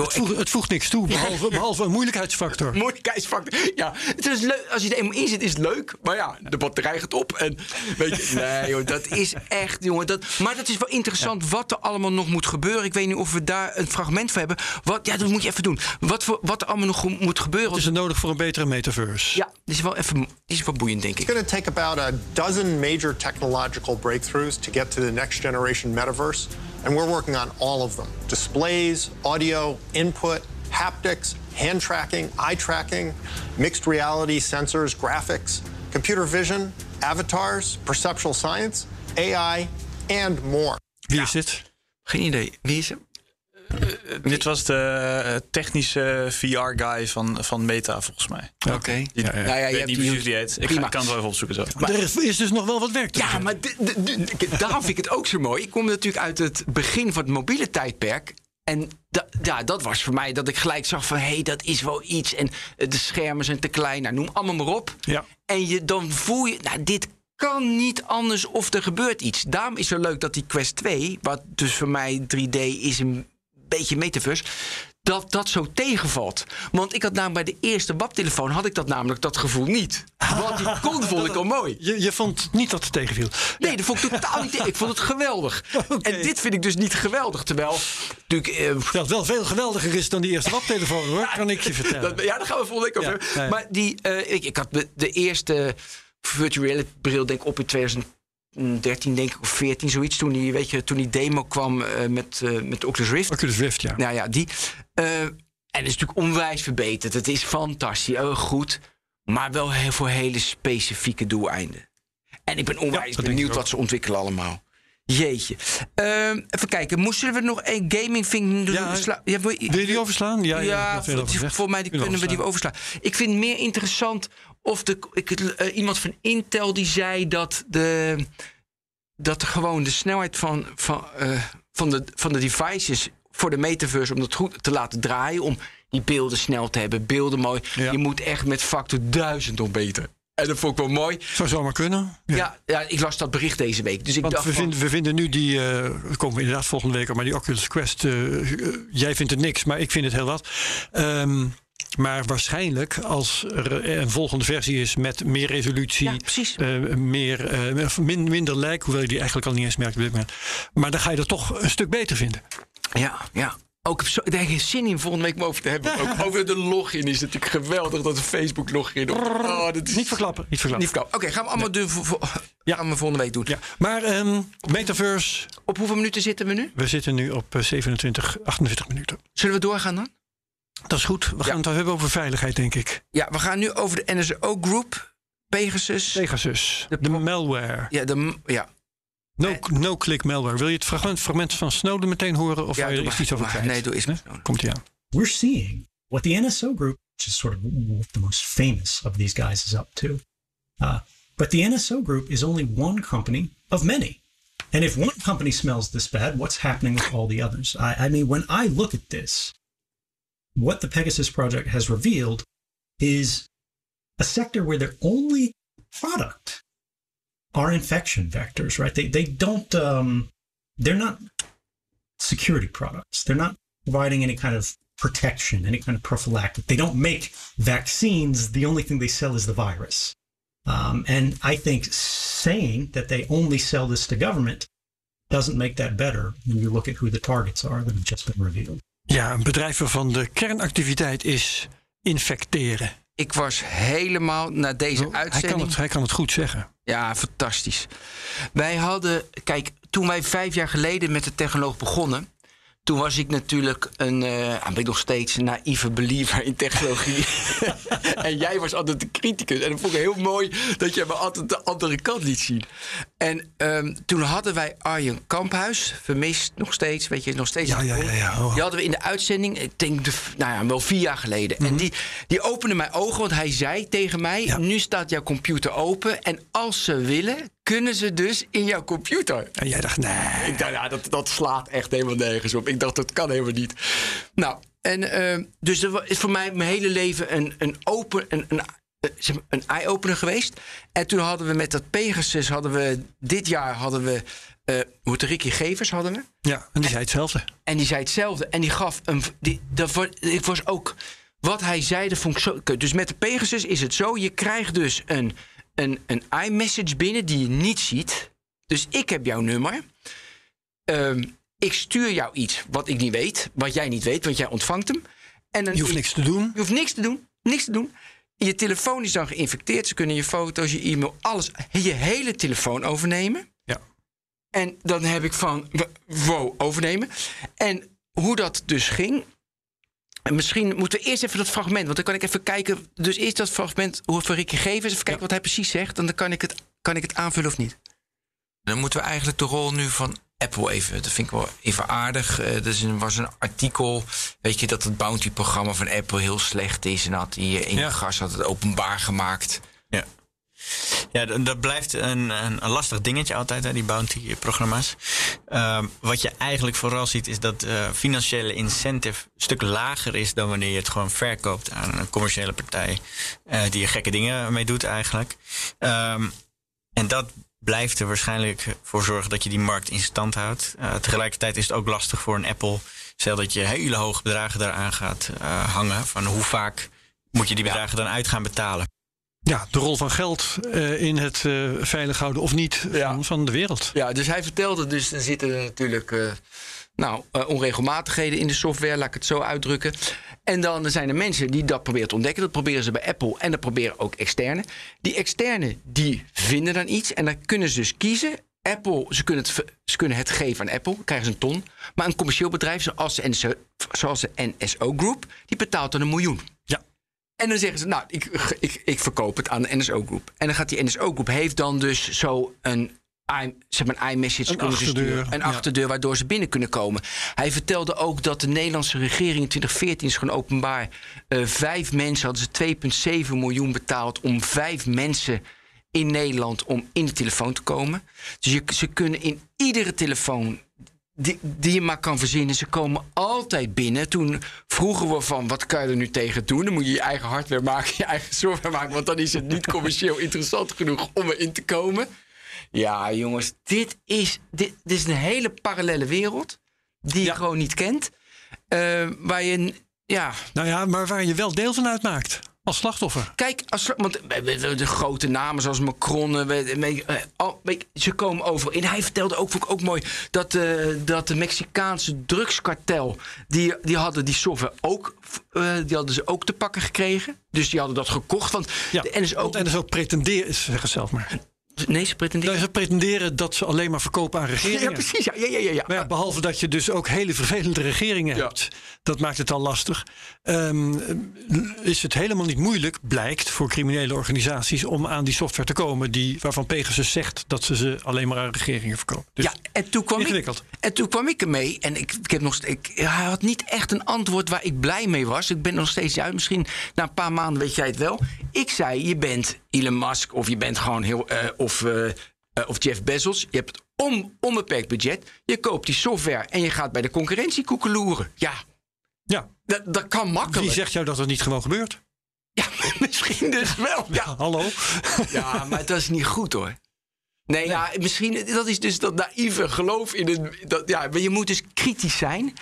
[SPEAKER 2] Het voegt, het voegt niks toe, behalve, <laughs> behalve een moeilijkheidsfactor.
[SPEAKER 3] Moeilijkheidsfactor. Ja, het is leuk. Als je er eenmaal in zit, is het leuk. Maar ja, de batterij gaat op. En weet je, nee, joh, dat is echt, jongen. Dat, maar dat is wel interessant wat er allemaal nog moet gebeuren. Ik weet niet of we daar een fragment van hebben. Wat, ja, dat moet je even doen. Wat, voor, wat er allemaal nog moet gebeuren.
[SPEAKER 2] Wat is er nodig voor een betere metaverse?
[SPEAKER 3] Ja, dit is wel even is wel boeiend, denk ik.
[SPEAKER 8] It's going to take about a dozen major technological breakthroughs to get to the next generation metaverse, and we're working on all of them displays, audio, input, haptics, hand tracking, eye tracking, mixed reality sensors, graphics, computer vision, avatars, perceptual science, AI, and more.
[SPEAKER 2] Wie is dit?
[SPEAKER 3] Geen idee. Wie is hem?
[SPEAKER 7] Dit was de eh, technische VR-guy van, van Meta, volgens mij.
[SPEAKER 3] Oké.
[SPEAKER 2] Ja, ja.
[SPEAKER 3] Nou ja, je hebt
[SPEAKER 7] niet
[SPEAKER 3] die-
[SPEAKER 7] precies die heet. Ik ga- kan het wel even opzoeken zo.
[SPEAKER 2] Maar er is, dus nog wel wat werk te
[SPEAKER 3] Ja,
[SPEAKER 2] doen.
[SPEAKER 3] maar daarom vind ik het ook zo mooi. Ik kom natuurlijk uit het begin van het mobiele tijdperk. En da- ja, dat was voor mij dat ik gelijk zag van... hé, hey, dat is wel iets. En eh, de schermen zijn te klein. Nou, noem allemaal maar op.
[SPEAKER 2] Ja.
[SPEAKER 3] En je, dan voel je, nou, dit kan niet anders of er gebeurt iets. Daarom is het leuk dat die Quest 2... wat dus voor mij 3D is een beetje metaverse... dat dat zo tegenvalt. Want ik had namelijk bij de eerste WAP-telefoon... had ik dat namelijk dat gevoel niet. Wat die kon, <laughs> vond ik al mooi.
[SPEAKER 2] Je, je vond niet dat het tegenviel.
[SPEAKER 3] Nee, dat vond ik totaal niet. Ik vond het geweldig. <laughs> En dit vind ik dus niet geweldig. Terwijl, natuurlijk. eh,
[SPEAKER 2] het wel veel geweldiger is dan die eerste WAP-telefoon, hoor. Kan ik je <laughs> vertellen.
[SPEAKER 3] dat, ja, daar gaan we volgende week over.
[SPEAKER 2] Ja.
[SPEAKER 3] Maar die, eh, ik, ik had de, de eerste virtual reality bril denk ik op in 2013, denk ik, of 14, zoiets. Toen die, weet je, toen die demo kwam eh, met, eh met Oculus Rift.
[SPEAKER 2] Oculus Rift, ja.
[SPEAKER 3] Nou ja, die. eh, en het is natuurlijk onwijs verbeterd. Het is fantastisch, eh, goed. Maar wel heel, voor hele specifieke doeleinden. En ik ben onwijs benieuwd wat ze ontwikkelen allemaal. Jeetje. Ehm, even kijken. Moesten we nog een gaming thing doen?
[SPEAKER 2] Ja,
[SPEAKER 3] Sla- ja, wil je-
[SPEAKER 2] die overslaan? Ja,
[SPEAKER 3] voor mij die kunnen we die overslaan. Ik vind meer interessant of de, ik, eh, iemand van Intel die zei dat de dat gewoon de snelheid van, van, eh, van, de, van de devices voor de metaverse om dat goed te laten draaien, om die beelden snel te hebben, beelden mooi. Je moet echt met factor duizend op beter. En dat vond ik wel mooi.
[SPEAKER 2] Zou zomaar kunnen. Ja.
[SPEAKER 3] Ja, ja, ik las dat bericht deze week. Dus ik
[SPEAKER 2] Want
[SPEAKER 3] dacht
[SPEAKER 2] we
[SPEAKER 3] van-
[SPEAKER 2] vinden, we vinden nu die, eh dat komen inderdaad volgende week op, maar die Oculus Quest, eh, eh, jij vindt het niks, maar ik vind het heel wat. Ehm, maar waarschijnlijk als er een volgende versie is met meer resolutie,
[SPEAKER 3] Ja, precies.
[SPEAKER 2] eh, meer, eh, min, minder lijk, hoewel je die eigenlijk al niet eens merkt op dit moment. Maar dan ga je dat toch een stuk beter vinden.
[SPEAKER 3] Ja, ja. Ook zo, daar heb ik zin in volgende week om over te hebben. Ook over de login is natuurlijk geweldig dat de Facebook login. Oh, dat is
[SPEAKER 2] Niet verklappen. Niet verklappen.
[SPEAKER 3] Niet. Oké, gaan we allemaal doen voor, voor-
[SPEAKER 2] Ja.
[SPEAKER 3] gaan we volgende week doen.
[SPEAKER 2] Ja. Maar ehm, Metaverse,
[SPEAKER 3] Op hoeveel minuten zitten we nu?
[SPEAKER 2] we zitten nu op eh, 27, 48 minuten.
[SPEAKER 3] Zullen we doorgaan dan?
[SPEAKER 2] Dat is goed. We gaan het wel hebben over veiligheid, denk ik.
[SPEAKER 3] Ja, we gaan nu over de NSO Group, Pegasus.
[SPEAKER 2] Pegasus,
[SPEAKER 3] De
[SPEAKER 2] de malware.
[SPEAKER 3] Ja, de, ja.
[SPEAKER 2] No, no-click malware. Wil je het fragment, fragment van Snowden meteen horen? Of
[SPEAKER 3] ja
[SPEAKER 2] wil je er iets over kwijt?
[SPEAKER 3] Nee, doe eens.
[SPEAKER 2] Nee? Komt ie aan.
[SPEAKER 9] we're seeing what the NSO group, which is sort of the most famous of these guys, is up to. Uh, but the NSO group is only one company of many. And if one company smells this bad, what's happening with all the others? I, I mean, when I look at this, what the Pegasus project has revealed is a sector where their only product are infection vectors, right? They, they don't, um, they're not security products. They're not providing any kind of protection, any kind of prophylactic. They don't make vaccines. The only thing they sell is the virus. Um, and I think saying that they only sell this to government doesn't make that better when you look at who the targets are that have just been revealed.
[SPEAKER 2] Ja, een bedrijf waarvan de kernactiviteit is infecteren.
[SPEAKER 3] Ik was helemaal na deze
[SPEAKER 2] hij, kan
[SPEAKER 3] uitzending.
[SPEAKER 2] het, hij kan het goed zeggen.
[SPEAKER 3] Ja, fantastisch. Wij hadden, kijk, toen wij vijf jaar geleden met de technoloog begonnen. Toen was ik natuurlijk een, ah, ben ik nog steeds een naïeve believer in technologie. <laughs> <laughs> en jij was altijd de criticus. En dat vond ik heel mooi dat je me altijd de andere kant liet zien. En ehm, toen hadden wij Arjen Kamphuis, vermist nog steeds, weet je, nog steeds.
[SPEAKER 2] Ja, ja, ja, ja. Oh.
[SPEAKER 3] Die hadden we in de uitzending, ik denk, de, nou ja, wel vier jaar geleden.
[SPEAKER 2] Mhm.
[SPEAKER 3] En die, die opende mijn ogen, want hij zei tegen mij: Nu staat jouw computer open. En als ze willen, kunnen ze dus in jouw computer.
[SPEAKER 2] En jij dacht, nee.
[SPEAKER 3] Ik dacht, ja, dat, dat slaat echt helemaal nergens op. Ik dacht, dat kan helemaal niet. Nou, en ehm, dus dat is voor mij mijn hele leven een, een open. Een, een eye-opener geweest. En toen hadden we met dat Pegasus, hadden we dit jaar hadden we. eh het, Ricky Gevers hadden we.
[SPEAKER 2] Ja, en die zei hetzelfde.
[SPEAKER 3] En die zei hetzelfde. En die gaf een. Die, dat, wa- ik was ook. Wat hij zei, zo. kut. Dus met de Pegasus is het zo: je krijgt dus een, een, een iMessage binnen die je niet ziet. Dus ik heb jouw nummer. Ehm, ik stuur jou iets wat ik niet weet, wat jij niet weet, want jij ontvangt hem. En dan
[SPEAKER 2] Je hoeft niks te doen.
[SPEAKER 3] je hoeft niks te doen. Niks te doen. Je telefoon is dan geïnfecteerd. Ze kunnen je foto's, je e-mail, alles, je hele telefoon overnemen.
[SPEAKER 2] Ja.
[SPEAKER 3] En dan heb ik van, wow, overnemen. En hoe dat dus ging. En misschien moeten we eerst even dat fragment, want dan kan ik even kijken. Dus eerst dat fragment hoe het van Ricky Gevers. Even kijken wat hij precies zegt. En dan kan ik, het, kan ik het aanvullen of niet. Dan moeten we eigenlijk de rol nu van Apple even. Dat vind ik wel even aardig. Eh, Er is was een artikel. Weet je dat het bounty-programma van Apple heel slecht is. En had die in
[SPEAKER 2] Ja.
[SPEAKER 3] gas had het openbaar gemaakt.
[SPEAKER 10] Ja. Ja, dat blijft een, een, een lastig dingetje altijd, hè, die bounty-programma's. Ehm, wat je eigenlijk vooral ziet, is dat eh financiële incentive een stuk lager is dan wanneer je het gewoon verkoopt aan een commerciële partij. eh, die er gekke dingen mee doet, eigenlijk. Ehm, en dat blijft er waarschijnlijk voor zorgen dat je die markt in stand houdt. Eh, tegelijkertijd is het ook lastig voor een Apple. Stel dat je hele hoge bedragen daaraan gaat eh, hangen. Van hoe vaak moet je die bedragen dan uit gaan betalen?
[SPEAKER 2] Ja, de rol van geld eh, in het eh, veilig houden of niet van, van de wereld.
[SPEAKER 3] Ja, dus hij vertelde dus, er zitten er natuurlijk eh, nou, eh, onregelmatigheden in de software, laat ik het zo uitdrukken. En dan zijn er mensen die dat proberen te ontdekken. Dat proberen ze bij Apple en dat proberen ook externe. Die externe, die vinden dan iets en dan kunnen ze dus kiezen. Apple, ze kunnen, het, ze kunnen het geven aan Apple, krijgen ze een ton. Maar een commercieel bedrijf zoals de NSO, zoals de NSO Group, die betaalt dan een miljoen.
[SPEAKER 2] Ja.
[SPEAKER 3] En dan zeggen ze, nou, ik, ik, ik verkoop het aan de NSO Group. En dan gaat die NSO Group, heeft dan dus zo een, i- zeg maar een iMessage
[SPEAKER 2] Een
[SPEAKER 3] kunnen sturen. Een
[SPEAKER 2] ja.
[SPEAKER 3] achterdeur waardoor ze binnen kunnen komen. Hij vertelde ook dat de Nederlandse regering in 2014 is gewoon openbaar. eh, vijf mensen hadden ze 2,7 miljoen betaald om vijf mensen in Nederland om in de telefoon te komen. Dus je, ze kunnen in iedere telefoon die, die je maar kan verzinnen. Ze komen altijd binnen. Toen vroegen we van, wat kan je er nu tegen doen? Dan moet je je eigen hardware maken, <laughs> je eigen software maken... want dan is het niet commercieel interessant genoeg om erin te komen. Ja, jongens, dit is, dit, dit is een hele parallele wereld... die je gewoon niet kent. Eh, waar je, ja,
[SPEAKER 2] Nou ja, maar waar je wel deel van uitmaakt. Als slachtoffer.
[SPEAKER 3] Kijk, als, want we- de grote namen zoals Macron, eh, eh, ze komen overal in. Hij vertelde ook, vond ik ook mooi, dat, eh, dat de Mexicaanse drugskartel, die, die hadden die software ook, eh, die hadden ze ook te pakken gekregen. Dus die hadden dat gekocht. Want
[SPEAKER 2] Ja,
[SPEAKER 3] de NSO,
[SPEAKER 2] want NSO pretenderen, zeg het zelf maar.
[SPEAKER 3] Nee, ze pretenderen.
[SPEAKER 2] Nou, ze pretenderen dat ze alleen maar verkopen aan regeringen.
[SPEAKER 3] Ja, <laughs> precies. Ja, ja, ja, ja, ja.
[SPEAKER 2] Maar ja, behalve dat je dus ook hele vervelende regeringen
[SPEAKER 3] Ja.
[SPEAKER 2] hebt. Dat maakt het al lastig. Ehm, is het helemaal niet moeilijk, blijkt, voor criminele organisaties... om aan die software te komen die, waarvan Pegasus zegt... dat ze ze alleen maar aan regeringen verkopen. Dus
[SPEAKER 3] ja, en toen kwam ik,
[SPEAKER 2] ingewikkeld.
[SPEAKER 3] en toen kwam ik ermee. En ik, ik heb nog ik, hij had niet echt een antwoord waar ik blij mee was. Ik ben nog steeds uit. Misschien na een paar maanden weet jij het wel. Ik zei: Je bent Elon Musk of je bent gewoon heel. eh, of, eh, eh, of Jeff Bezos. Je hebt on, onbeperkt budget. Je koopt die software en je gaat bij de concurrentie koekeloeren. Ja,
[SPEAKER 2] ja,
[SPEAKER 3] dat, dat kan makkelijk.
[SPEAKER 2] wie zegt jou dat dat niet gewoon gebeurt?
[SPEAKER 3] Ja, <laughs> misschien dus wel. Ja.
[SPEAKER 2] Hallo?
[SPEAKER 3] Ja, maar dat is niet goed hoor. Nee, ja, misschien, dat is dus dat naïeve geloof in het. Dat, ja, maar je moet dus kritisch zijn.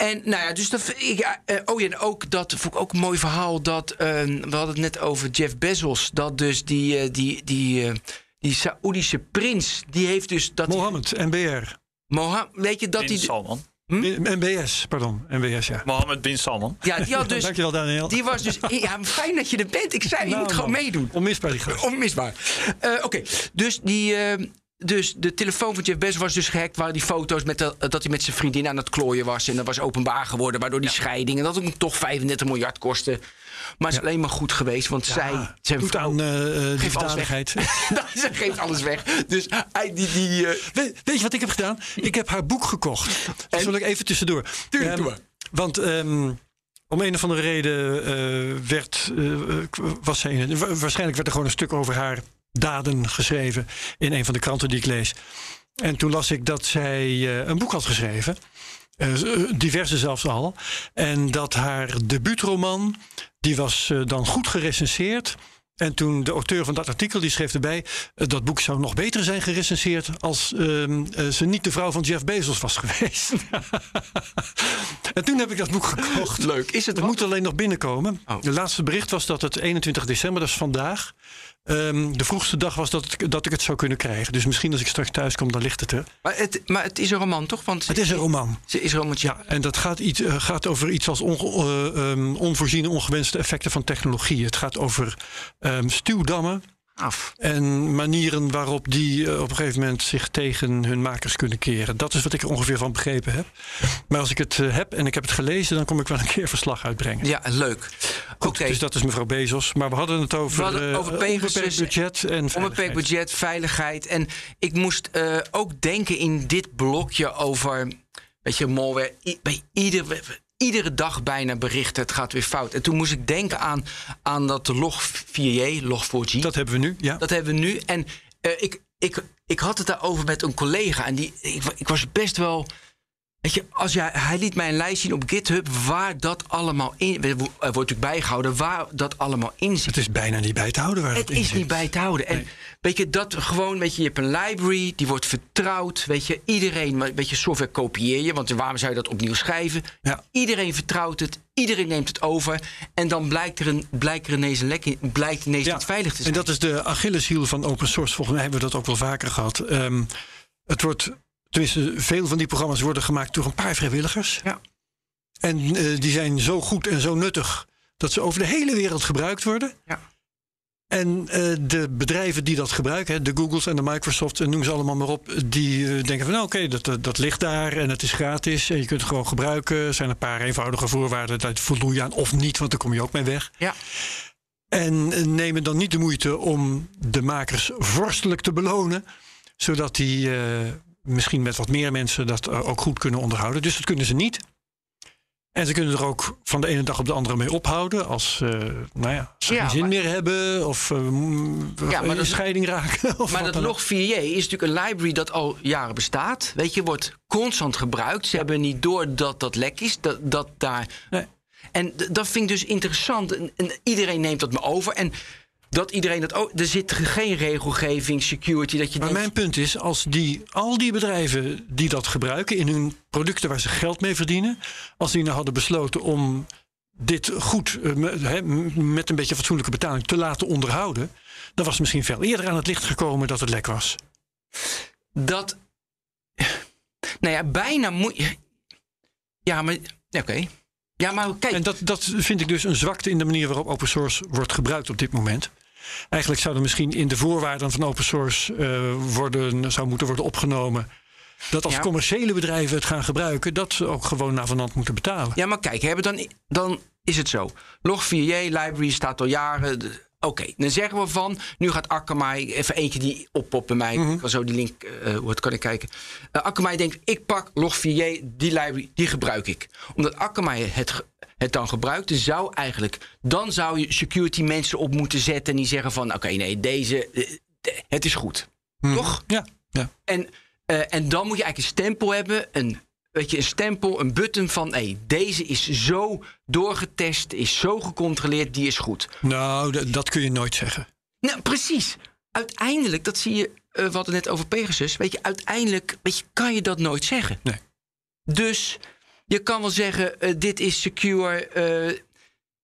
[SPEAKER 3] En nou ja, dus dat. Ik, ja, eh, oh ja, en ook dat vond ik ook een mooi verhaal. Dat, eh, we hadden het net over Jeff Bezos. Dat dus die, eh, die, die, eh, die Saoedische prins. Die heeft dus. Dat
[SPEAKER 2] Mohammed, NBR.
[SPEAKER 3] Mohammed, weet je dat
[SPEAKER 7] Bin
[SPEAKER 3] hij.
[SPEAKER 7] Salman.
[SPEAKER 2] NBS, pardon. NBS, ja.
[SPEAKER 7] Mohammed Bin Salman.
[SPEAKER 3] Ja, die had <laughs> dus.
[SPEAKER 2] Dankjewel, Daniel.
[SPEAKER 3] Die was dus. Ja, fijn dat je er bent. Ik zei, je
[SPEAKER 2] Nou,
[SPEAKER 3] moet gewoon
[SPEAKER 2] man.
[SPEAKER 3] meedoen.
[SPEAKER 2] Onmisbaar die gast.
[SPEAKER 3] Onmisbaar. Eh, Oké, dus die, eh, dus de telefoon van Jeff Bezos was dus gehackt. Waren die foto's met de- dat hij met zijn vriendin aan het klooien was. En dat was openbaar geworden. Waardoor die scheiding. En dat hem toch 35 miljard kostte. Maar het is alleen maar goed geweest. Want zij. Zijn
[SPEAKER 2] doet
[SPEAKER 3] vrouw-
[SPEAKER 2] aan die
[SPEAKER 3] Geeft alles weg. <laughs> Ze geeft alles weg. Dus hij, die. die eh,
[SPEAKER 2] We- weet je wat ik heb gedaan? Ik heb haar boek gekocht. Dat wil ik even tussendoor.
[SPEAKER 3] Tuurlijk, maar.
[SPEAKER 2] Want ehm, om een of andere reden werd, was zij het- waarschijnlijk werd er gewoon een stuk over haar daden geschreven in een van de kranten die ik lees. En toen las ik dat zij eh, een boek had geschreven. Eh, diverse zelfs al. En dat haar debuutroman, die was eh, dan goed gerecenseerd. En toen de auteur van dat artikel, die schreef erbij... eh, dat boek zou nog beter zijn gerecenseerd... als ehm, eh, ze niet de vrouw van Jeff Bezos was <laughs> geweest. en toen heb ik dat boek gekocht.
[SPEAKER 3] Leuk. Is het
[SPEAKER 2] Het moet alleen nog binnenkomen.
[SPEAKER 3] Oh.
[SPEAKER 2] De laatste bericht was dat het 21 december, dat is vandaag... ehm, de vroegste dag was dat, het- dat ik het zou kunnen krijgen. Dus misschien als ik straks thuis kom, dan ligt het er.
[SPEAKER 3] Maar het, maar het is een roman, toch? Want
[SPEAKER 2] Het is een roman.
[SPEAKER 3] Ze is een romantje.
[SPEAKER 2] Ja, en dat gaat, iets, eh, gaat over iets als onge- eh, ehm, onvoorziene, ongewenste effecten van technologie. Het gaat over ehm, stuwdammen
[SPEAKER 3] Af.
[SPEAKER 2] en manieren waarop die eh, op een gegeven moment zich tegen hun makers kunnen keren. Dat is wat ik er ongeveer van begrepen heb. Maar als ik het eh, heb en ik heb het gelezen, dan kom ik wel een keer verslag uitbrengen.
[SPEAKER 3] Ja, leuk. Oké.
[SPEAKER 2] Dus dat is mevrouw Bezos. Maar we hadden het over,
[SPEAKER 3] hadden
[SPEAKER 2] eh,
[SPEAKER 3] over Pegasus
[SPEAKER 2] onbeperkt budget en
[SPEAKER 3] Onbeperkt budget, veiligheid. En ik moest eh, ook denken in dit blokje over. Weet je, malware. I- bij iedere, iedere dag bijna berichten. Het gaat weer fout. En toen moest ik denken aan, aan dat log4j, log4j.
[SPEAKER 2] Dat hebben we nu, ja.
[SPEAKER 3] Dat hebben we nu. En eh, ik, ik, ik had het daarover met een collega. En die, ik, ik was best wel. Weet je, als jij, hij liet mij een lijst zien op GitHub waar dat allemaal in. Er wordt natuurlijk bijgehouden waar dat allemaal in zit.
[SPEAKER 2] Het is bijna niet bij te houden waar het,
[SPEAKER 3] Het
[SPEAKER 2] in
[SPEAKER 3] is
[SPEAKER 2] zit.
[SPEAKER 3] niet bij te houden. En weet je, dat gewoon, weet je, je hebt een library, die wordt vertrouwd. Weet je, iedereen, maar weet je, software kopieer je, want waarom zou je dat opnieuw schrijven?
[SPEAKER 2] Ja.
[SPEAKER 3] Iedereen vertrouwt het, iedereen neemt het over. En dan blijkt er, een, blijkt er ineens een lek in, blijkt ineens
[SPEAKER 2] Ja,
[SPEAKER 3] niet veilig te
[SPEAKER 2] En
[SPEAKER 3] zijn.
[SPEAKER 2] dat is de Achilleshiel van open source. Volgens mij hebben we dat ook wel vaker gehad. Ehm, het wordt, tenminste, veel van die programma's worden gemaakt door een paar vrijwilligers.
[SPEAKER 3] Ja.
[SPEAKER 2] En eh, die zijn zo goed en zo nuttig dat ze over de hele wereld gebruikt worden.
[SPEAKER 3] Ja.
[SPEAKER 2] En eh, de bedrijven die dat gebruiken, hè, de Googles en de Microsofts en noem ze allemaal maar op, die eh, denken van nou oké, dat, dat, dat ligt daar en het is gratis en je kunt het gewoon gebruiken. Er zijn een paar eenvoudige voorwaarden, daar voldoe je aan of niet, want daar kom je ook mee weg.
[SPEAKER 3] Ja.
[SPEAKER 2] En nemen dan niet de moeite om de makers vorstelijk te belonen. Zodat die misschien met wat meer mensen dat eh, ook goed kunnen onderhouden. Dus dat kunnen ze niet. En ze kunnen er ook van de ene dag op de andere mee ophouden. Als, eh, nou ja, ze
[SPEAKER 3] Ja,
[SPEAKER 2] geen zin
[SPEAKER 3] maar-
[SPEAKER 2] meer hebben. Of mm,
[SPEAKER 3] Ja, maar
[SPEAKER 2] een
[SPEAKER 3] dat-
[SPEAKER 2] scheiding raken. <laughs> Of
[SPEAKER 3] Maar dat
[SPEAKER 2] ook.
[SPEAKER 3] log4j is natuurlijk een library dat al jaren bestaat. Weet je, wordt constant gebruikt. Ze hebben niet door dat dat lek is. Dat, dat daar...
[SPEAKER 2] Nee.
[SPEAKER 3] En dat vind ik dus interessant. En, en iedereen neemt dat me over. En dat iedereen dat ook. Er zit geen regelgeving, security. Dat je
[SPEAKER 2] Maar
[SPEAKER 3] denkt,
[SPEAKER 2] mijn punt is, als die, al die bedrijven die dat gebruiken in hun producten waar ze geld mee verdienen, als die nou hadden besloten om dit goed eh, met een beetje fatsoenlijke betaling te laten onderhouden, dan was het misschien veel eerder aan het licht gekomen dat het lek was.
[SPEAKER 3] dat. Nou ja, bijna moet je. Ja, maar. Oké. Ja, maar kijk.
[SPEAKER 2] En dat, dat vind ik dus een zwakte in de manier waarop open source wordt gebruikt op dit moment. Eigenlijk zou er misschien in de voorwaarden van open source eh, worden, zou moeten worden opgenomen. Dat als
[SPEAKER 3] Ja.
[SPEAKER 2] commerciële bedrijven het gaan gebruiken, dat ze ook gewoon naar vanand moeten betalen.
[SPEAKER 3] Ja, maar kijk, hebben dan, dan is het zo. Log4j, library staat al jaren. Oké, dan zeggen we van. Nu gaat Akamai, even eentje die oppopt bij mij. Ik kan zo die link, eh hoe het kan ik kijken. Eh, Akamai denkt, ik pak Log4j, die library, die gebruik ik. Omdat Akamai het, het dan gebruikt, zou eigenlijk. Dan zou je security mensen op moeten zetten. En die zeggen van, oké, nee, deze. eh, het is goed. Toch?
[SPEAKER 2] Ja, ja.
[SPEAKER 3] En, eh, en dan moet je eigenlijk een stempel hebben, een, weet je, een stempel, een button van hey, deze is zo doorgetest, is zo gecontroleerd, die is goed.
[SPEAKER 2] Nou, dat kun je nooit zeggen.
[SPEAKER 3] Nou, precies. Uiteindelijk, dat zie je, eh, we hadden net over Pegasus, weet je, uiteindelijk weet je, kan je dat nooit zeggen.
[SPEAKER 2] Nee.
[SPEAKER 3] Dus je kan wel zeggen, eh, dit is secure. eh,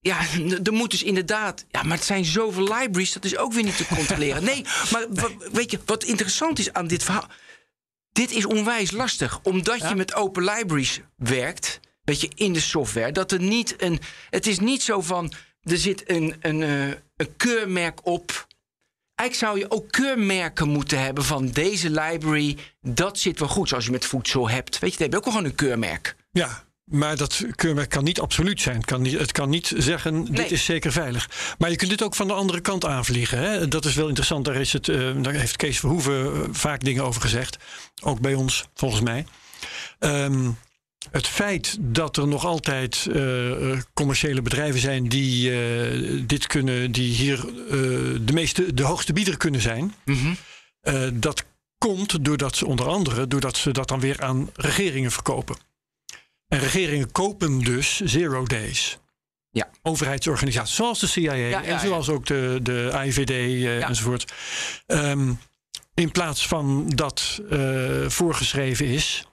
[SPEAKER 3] ja, <laughs> er moet dus inderdaad. Ja, maar het zijn zoveel libraries, dat is ook weer niet te controleren. Nee, maar weet je, wat interessant is aan dit verhaal. Dit is onwijs lastig, omdat je met open libraries werkt. Weet je, in de software. Dat er niet een. Het is niet zo van. Er zit een, een, eh, een keurmerk op. eigenlijk zou je ook keurmerken moeten hebben van deze library. Dat zit wel goed, zoals je met voedsel hebt. Weet je, dan heb je ook wel gewoon een keurmerk.
[SPEAKER 2] Ja, maar dat keurmerk kan niet absoluut zijn. Het kan niet, het kan niet zeggen, dit is zeker veilig. Maar je kunt dit ook van de andere kant aanvliegen. Hè? Dat is wel interessant. Daar, is het, eh, daar heeft Kees Verhoeven eh, vaak dingen over gezegd. Ook bij ons, volgens mij. Ehm, het feit dat er nog altijd eh, eh, commerciële bedrijven zijn die eh, dit kunnen, die hier eh, de, meeste, de hoogste bieder kunnen zijn, eh, dat komt doordat ze onder andere doordat ze dat dan weer aan regeringen verkopen. En regeringen kopen dus zero days.
[SPEAKER 3] Ja.
[SPEAKER 2] Overheidsorganisaties, zoals de CIA
[SPEAKER 3] ja,
[SPEAKER 2] en zoals ook de, de AIVD eh, enzovoort. Ehm, in plaats van dat eh, voorgeschreven is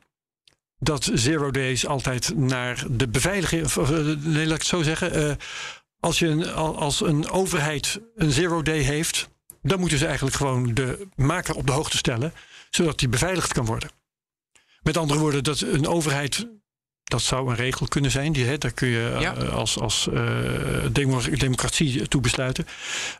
[SPEAKER 2] dat zero days altijd naar de beveiliging. Of, eh, nee, laat ik het zo zeggen. als, je een, al- als een overheid een zero day heeft, dan moeten ze eigenlijk gewoon de maker op de hoogte stellen, zodat die beveiligd kan worden. Met andere woorden, dat een overheid. Dat zou een regel kunnen zijn. Die, hè, daar kun je eh,
[SPEAKER 3] Ja.
[SPEAKER 2] als, als eh, demo- democratie toe besluiten.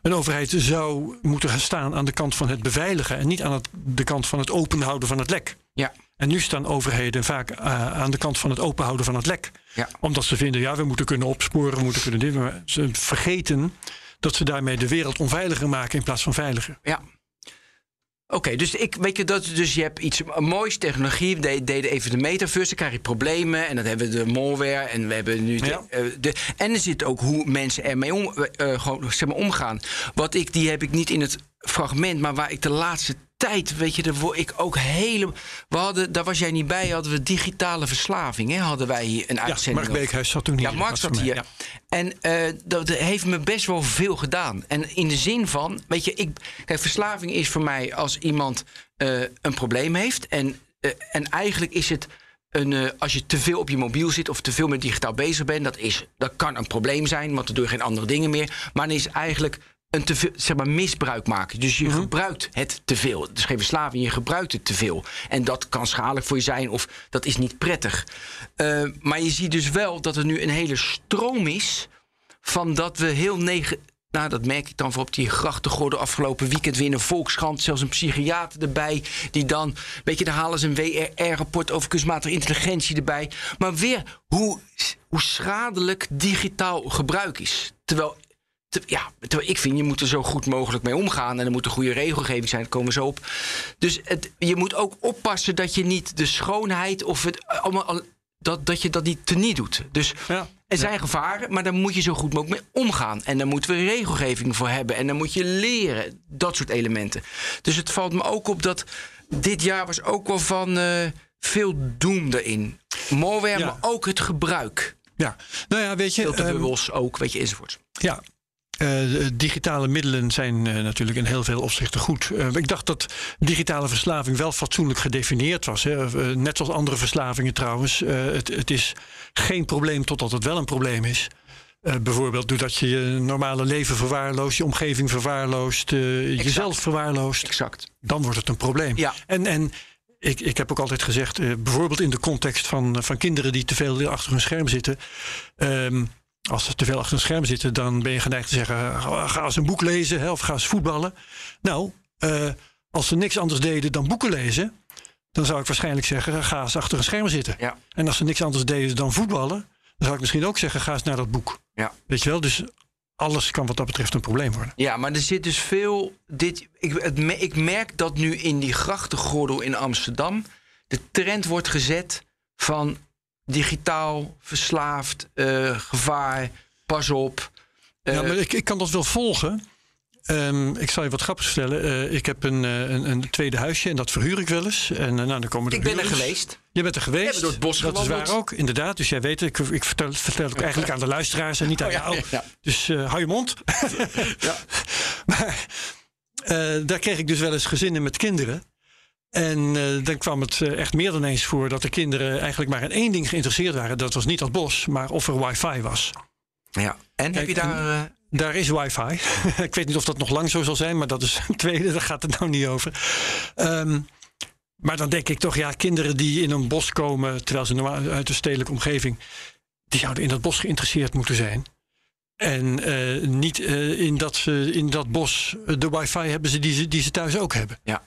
[SPEAKER 2] Een overheid zou moeten gaan staan aan de kant van het beveiligen. En niet aan het, de kant van het openhouden van het lek.
[SPEAKER 3] Ja.
[SPEAKER 2] En nu staan overheden vaak eh, aan de kant van het openhouden van het lek.
[SPEAKER 3] Ja.
[SPEAKER 2] Omdat ze vinden, ja, we moeten kunnen opsporen, we moeten kunnen dit. Maar ze vergeten dat ze daarmee de wereld onveiliger maken in plaats van veiliger.
[SPEAKER 3] Ja. Oké, dus ik weet je dat dus je hebt iets moois technologie. We deden even de metaverse, dan krijg je problemen en dan hebben we de malware en we hebben nu de,
[SPEAKER 2] Ja.
[SPEAKER 3] eh, de en er zit ook hoe mensen ermee om, eh, eh, gewoon zeg maar omgaan. Wat ik die heb ik niet in het fragment, maar waar ik de laatste tijd, weet je, daar word ik ook helemaal. We hadden, daar was jij niet bij, hadden we digitale verslaving, hè? Hadden wij hier een
[SPEAKER 2] Ja,
[SPEAKER 3] uitzending.
[SPEAKER 2] Mark
[SPEAKER 3] over.
[SPEAKER 2] Beekhuis zat toen hier.
[SPEAKER 3] Ja, Mark zat hier.
[SPEAKER 2] ja.
[SPEAKER 3] En eh, dat heeft me best wel veel gedaan. En in de zin van, weet je, ik, kijk, verslaving is voor mij als iemand eh, een probleem heeft. En, eh, en eigenlijk is het. Een, als je te veel op je mobiel zit of te veel met digitaal bezig bent, dat, is, dat kan een probleem zijn, want dan doe je geen andere dingen meer. Maar dan is eigenlijk een te veel, zeg maar, misbruik maken. Dus je gebruikt het te veel. Het is geen verslaving, je gebruikt het te veel. En dat kan schadelijk voor je zijn of dat is niet prettig. Eh, maar je ziet dus wel dat er nu een hele stroom is van dat we heel negen. Nou, dat merk ik dan voor op die grachtengordel afgelopen weekend weer in een Volkskrant. Zelfs een psychiater erbij. Die dan, weet je, dan halen ze een WRR-rapport over kunstmatige intelligentie erbij. Maar weer hoe, hoe schadelijk digitaal gebruik is. Terwijl, te- ja, ik vind, je moet er zo goed mogelijk mee omgaan. En er moet een goede regelgeving zijn, daar komen we zo op. Dus het, je moet ook oppassen dat je niet de schoonheid of het allemaal. al- Dat, dat je dat niet teniet doet. Dus
[SPEAKER 2] Ja.
[SPEAKER 3] er zijn gevaren, maar daar moet je zo goed mogelijk mee omgaan. En daar moeten we regelgeving voor hebben. En dan moet je leren. Dat soort elementen. Dus het valt me ook op dat dit jaar was ook wel van eh, veel doem erin. Malware,
[SPEAKER 2] Ja.
[SPEAKER 3] maar ook het gebruik.
[SPEAKER 2] Ja, nou ja, weet je. ehm,
[SPEAKER 3] Filterbubbels ook, weet je, enzovoort.
[SPEAKER 2] Ja. Eh, de digitale middelen zijn eh, natuurlijk in heel veel opzichten goed. Eh, ik dacht dat digitale verslaving wel fatsoenlijk gedefinieerd was. Hè. Eh, net zoals andere verslavingen trouwens. Eh, het, het is geen probleem totdat het wel een probleem is. Eh, bijvoorbeeld doordat je je normale leven verwaarloost, je omgeving verwaarloost, eh, jezelf verwaarloost.
[SPEAKER 3] Exact.
[SPEAKER 2] Dan wordt het een probleem.
[SPEAKER 3] Ja.
[SPEAKER 2] En, en ik, ik heb ook altijd gezegd, eh, bijvoorbeeld in de context van, van kinderen die te veel achter hun scherm zitten. ehm, als ze te veel achter een scherm zitten, dan ben je geneigd te zeggen: ga eens een boek lezen hè, of ga eens voetballen. Nou, eh, als ze niks anders deden dan boeken lezen, dan zou ik waarschijnlijk zeggen: ga eens achter een scherm zitten.
[SPEAKER 3] Ja.
[SPEAKER 2] En als ze niks anders deden dan voetballen, dan zou ik misschien ook zeggen: ga eens naar dat boek.
[SPEAKER 3] Ja.
[SPEAKER 2] Weet je wel? Dus alles kan wat dat betreft een probleem worden.
[SPEAKER 3] Ja, maar er zit dus veel. Dit, ik, het, ik merk dat nu in die grachtengordel in Amsterdam. de trend wordt gezet van digitaal, verslaafd, eh, gevaar, pas op. Eh,
[SPEAKER 2] ja, maar ik, ik kan dat wel volgen. Ehm, ik zal je wat grappigs vertellen. Eh, ik heb een, eh, een, een tweede huisje en dat verhuur ik wel eens. En eh, nou, dan komen er
[SPEAKER 3] ik ben er geweest.
[SPEAKER 2] Je bent er geweest.
[SPEAKER 3] door het bos
[SPEAKER 2] Dat is waar ook, inderdaad. Dus jij weet, ik, ik vertel, vertel het ook eigenlijk aan de luisteraars en niet aan
[SPEAKER 3] Oh ja,
[SPEAKER 2] jou.
[SPEAKER 3] ja, ja.
[SPEAKER 2] Dus eh, hou je mond. <laughs> maar eh, daar kreeg ik dus wel eens gezinnen met kinderen. En eh, dan kwam het eh, echt meer dan eens voor dat de kinderen eigenlijk maar in één ding geïnteresseerd waren. Dat was niet dat bos, maar of er wifi was.
[SPEAKER 3] Ja. En heb je daar. eh,
[SPEAKER 2] Daar is wifi. <laughs> ik weet niet of dat nog lang zo zal zijn, maar dat is <laughs> een tweede, daar gaat het nou niet over. Ehm, maar dan denk ik toch, ja, kinderen die in een bos komen, terwijl ze normaal uit een stedelijke omgeving, die zouden in dat bos geïnteresseerd moeten zijn. En niet in, dat, ze in dat bos de wifi hebben ze die, ze die ze thuis ook hebben.
[SPEAKER 3] Ja.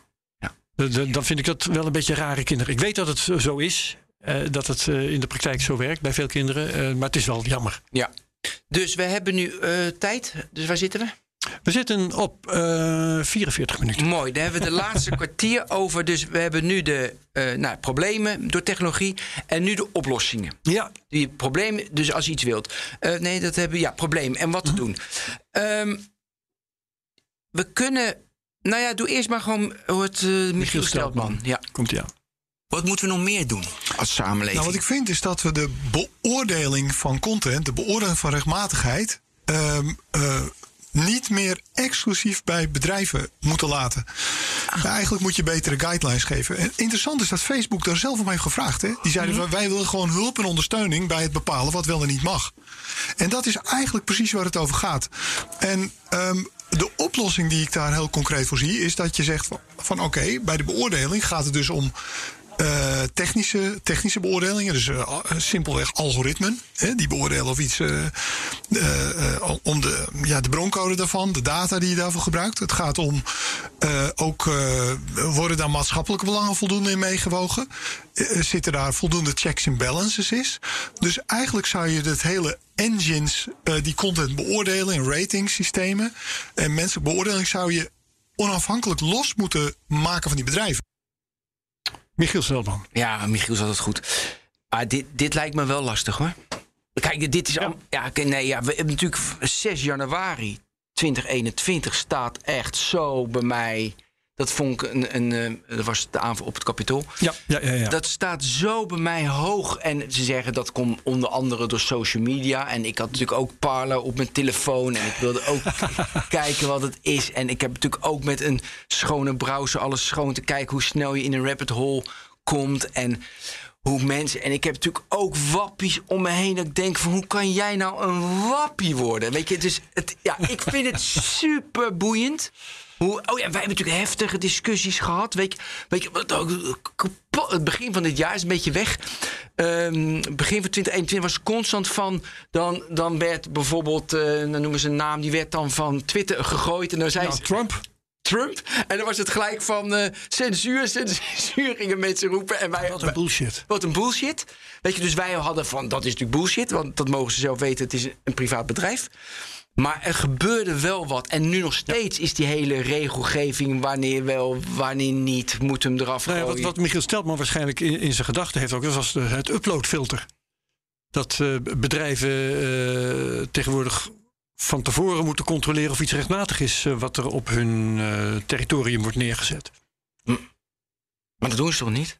[SPEAKER 2] Dan vind ik dat wel een beetje rare kinderen. Ik weet dat het zo is. eh, dat het eh, in de praktijk zo werkt bij veel kinderen. eh, maar het is wel jammer.
[SPEAKER 3] Ja. Dus we hebben nu tijd. Dus waar zitten we?
[SPEAKER 2] We zitten op eh 44 minuten.
[SPEAKER 3] Mooi, dan hebben we de <laughs> laatste kwartier over. Dus we hebben nu de nou, problemen door technologie en nu de oplossingen.
[SPEAKER 2] Ja.
[SPEAKER 3] Die problemen, dus als je iets wilt. Nee, dat hebben we, ja, probleem en wat te doen. Ehm, we kunnen, nou ja, doe eerst maar gewoon het uh, Michiel Steltman. Ja.
[SPEAKER 2] Komt ja.
[SPEAKER 3] Wat moeten we nog meer doen als samenleving?
[SPEAKER 11] Nou, wat ik vind is dat we de beoordeling van content, de beoordeling van rechtmatigheid, ehm, eh, niet meer exclusief bij bedrijven moeten laten. Ja, eigenlijk moet je betere guidelines geven. En interessant is dat Facebook daar zelf om heeft gevraagd. Hè? Die zeiden van, wij willen gewoon hulp en ondersteuning bij het bepalen wat wel en niet mag. En dat is eigenlijk precies waar het over gaat. En ehm, de oplossing die ik daar heel concreet voor zie, is dat je zegt van, oké, bij de beoordeling gaat het dus om eh, technische, technische beoordelingen, dus eh, al- simpelweg algoritmen. Hè, die beoordelen of iets eh, eh, eh, om de, ja, de broncode daarvan, de data die je daarvoor gebruikt. Het gaat om eh, ook eh, worden daar maatschappelijke belangen voldoende in meegewogen? Eh, zitten daar voldoende checks en balances is? Dus eigenlijk zou je het hele engines eh, die content beoordelen in ratingsystemen en menselijke beoordeling zou je onafhankelijk los moeten maken van die bedrijven.
[SPEAKER 2] Michiel Steltman.
[SPEAKER 3] Ja, Michiel is altijd goed. Maar dit, dit lijkt me wel lastig hoor. Kijk, dit is al. Ja, oké, nee, ja, we hebben natuurlijk 6 januari 2021 staat echt zo bij mij. Dat vond ik een. een eh, dat was de aanval op het kapitool.
[SPEAKER 2] Ja, ja, ja. ja.
[SPEAKER 3] Dat staat zo bij mij hoog. En ze zeggen dat komt onder andere door social media. En ik had natuurlijk ook Parler op mijn telefoon. En ik wilde ook <laughs> kijken wat het is. En ik heb natuurlijk ook met een schone browser alles schoon te kijken hoe snel je in een rabbit hole komt. En hoe mensen. En ik heb natuurlijk ook wappies om me heen. Dat ik denk van hoe kan jij nou een wappie worden? Weet je, dus het, ja, ik vind het <laughs> super boeiend. Hoe, oh ja, wij hebben natuurlijk heftige discussies gehad. Weet je, weet je kapot- het begin van dit jaar is een beetje weg. Ehm, begin van 2021 was constant van. Dan, dan werd bijvoorbeeld, eh, dan noemen ze een naam, die werd dan van Twitter gegooid. En dan zei ze.
[SPEAKER 2] Trump.
[SPEAKER 3] Trump. En dan was het gelijk van eh, censuur, censuur gingen mensen roepen. En wij,
[SPEAKER 2] Wat een bullshit.
[SPEAKER 3] wat een bullshit. Weet je, dus wij hadden van, dat is natuurlijk bullshit. Want dat mogen ze zelf weten, het is een privaat bedrijf. Maar er gebeurde wel wat. En nu nog steeds is die hele regelgeving... wanneer wel, wanneer niet, moet hem eraf
[SPEAKER 2] Nou ja,
[SPEAKER 3] gooien.
[SPEAKER 2] wat, wat Michiel Steltman waarschijnlijk in, in zijn gedachten heeft ook, dat was de, het uploadfilter. Dat eh, bedrijven eh, tegenwoordig van tevoren moeten controleren of iets rechtmatig is eh, wat er op hun territorium wordt neergezet.
[SPEAKER 3] Maar dat doen ze toch niet?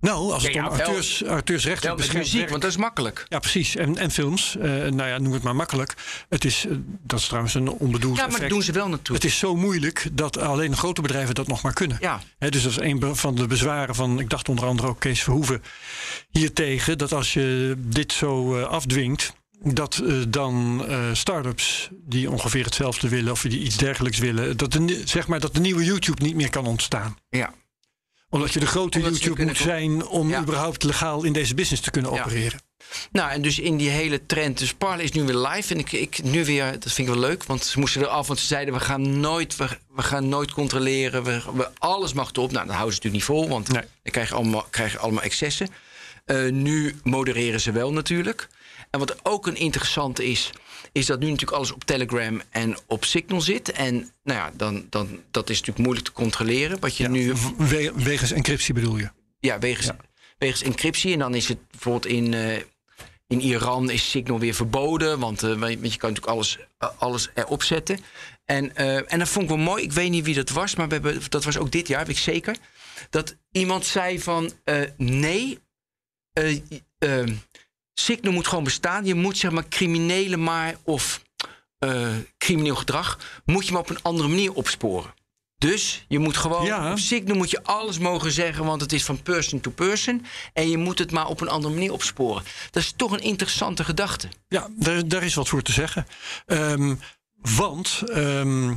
[SPEAKER 2] Nou, als het
[SPEAKER 3] Ja,
[SPEAKER 2] om auteurs, auteursrechten
[SPEAKER 3] Wel met muziek, want dat is makkelijk.
[SPEAKER 2] Ja, precies. En, en films. eh, nou ja, noem het maar makkelijk. Het is, eh, dat is trouwens een onbedoeld
[SPEAKER 3] Ja, maar dat doen ze wel natuurlijk.
[SPEAKER 2] Het is zo moeilijk dat alleen grote bedrijven dat nog maar kunnen.
[SPEAKER 3] Ja.
[SPEAKER 2] Dus dat is een van de bezwaren van, ik dacht onder andere ook Kees Verhoeven hiertegen, dat als je dit zo eh, afdwingt, dat dan eh start-ups die ongeveer hetzelfde willen of die iets dergelijks willen, dat de, zeg maar dat de nieuwe YouTube niet meer kan ontstaan.
[SPEAKER 3] Ja.
[SPEAKER 2] Omdat je de grote
[SPEAKER 3] Omdat
[SPEAKER 2] YouTube moet zijn om
[SPEAKER 3] Ja.
[SPEAKER 2] überhaupt legaal in deze business te kunnen
[SPEAKER 3] Ja.
[SPEAKER 2] opereren.
[SPEAKER 3] Nou, en dus in die hele trend. Dus Parler is nu weer live. En ik, ik nu weer, dat vind ik wel leuk. Want ze moesten er af, want ze zeiden: we gaan nooit, we, we gaan nooit controleren. We, we- alles mag erop. Nou, dat houden ze natuurlijk niet vol, want
[SPEAKER 2] Nee.
[SPEAKER 3] dan krijg je allemaal, krijg je allemaal excessen. Eh, nu modereren ze wel natuurlijk. En wat ook een interessante is, is dat nu natuurlijk alles op Telegram en op Signal zit. En nou ja, dan, dan, dat is natuurlijk moeilijk te controleren. Wat je nu
[SPEAKER 2] We- wegens encryptie bedoel je?
[SPEAKER 3] ja, wegens, wegens encryptie. En dan is het bijvoorbeeld in, eh, in Iran is Signal weer verboden. Want, eh, want je kan natuurlijk alles, eh, alles erop zetten. En, en dat vond ik wel mooi. Ik weet niet wie dat was, maar we hebben, dat was ook dit jaar, weet ik zeker. Dat iemand zei van nee, Signal moet gewoon bestaan. Je moet zeg maar criminelen maar of eh, crimineel gedrag... moet je maar op een andere manier opsporen. Dus je moet gewoon
[SPEAKER 2] Ja.
[SPEAKER 3] op moet je alles mogen zeggen, want het is van person to person. En je moet het maar op een andere manier opsporen. Dat is toch een interessante gedachte.
[SPEAKER 2] Ja, daar, daar is wat voor te zeggen. Ehm, want ehm,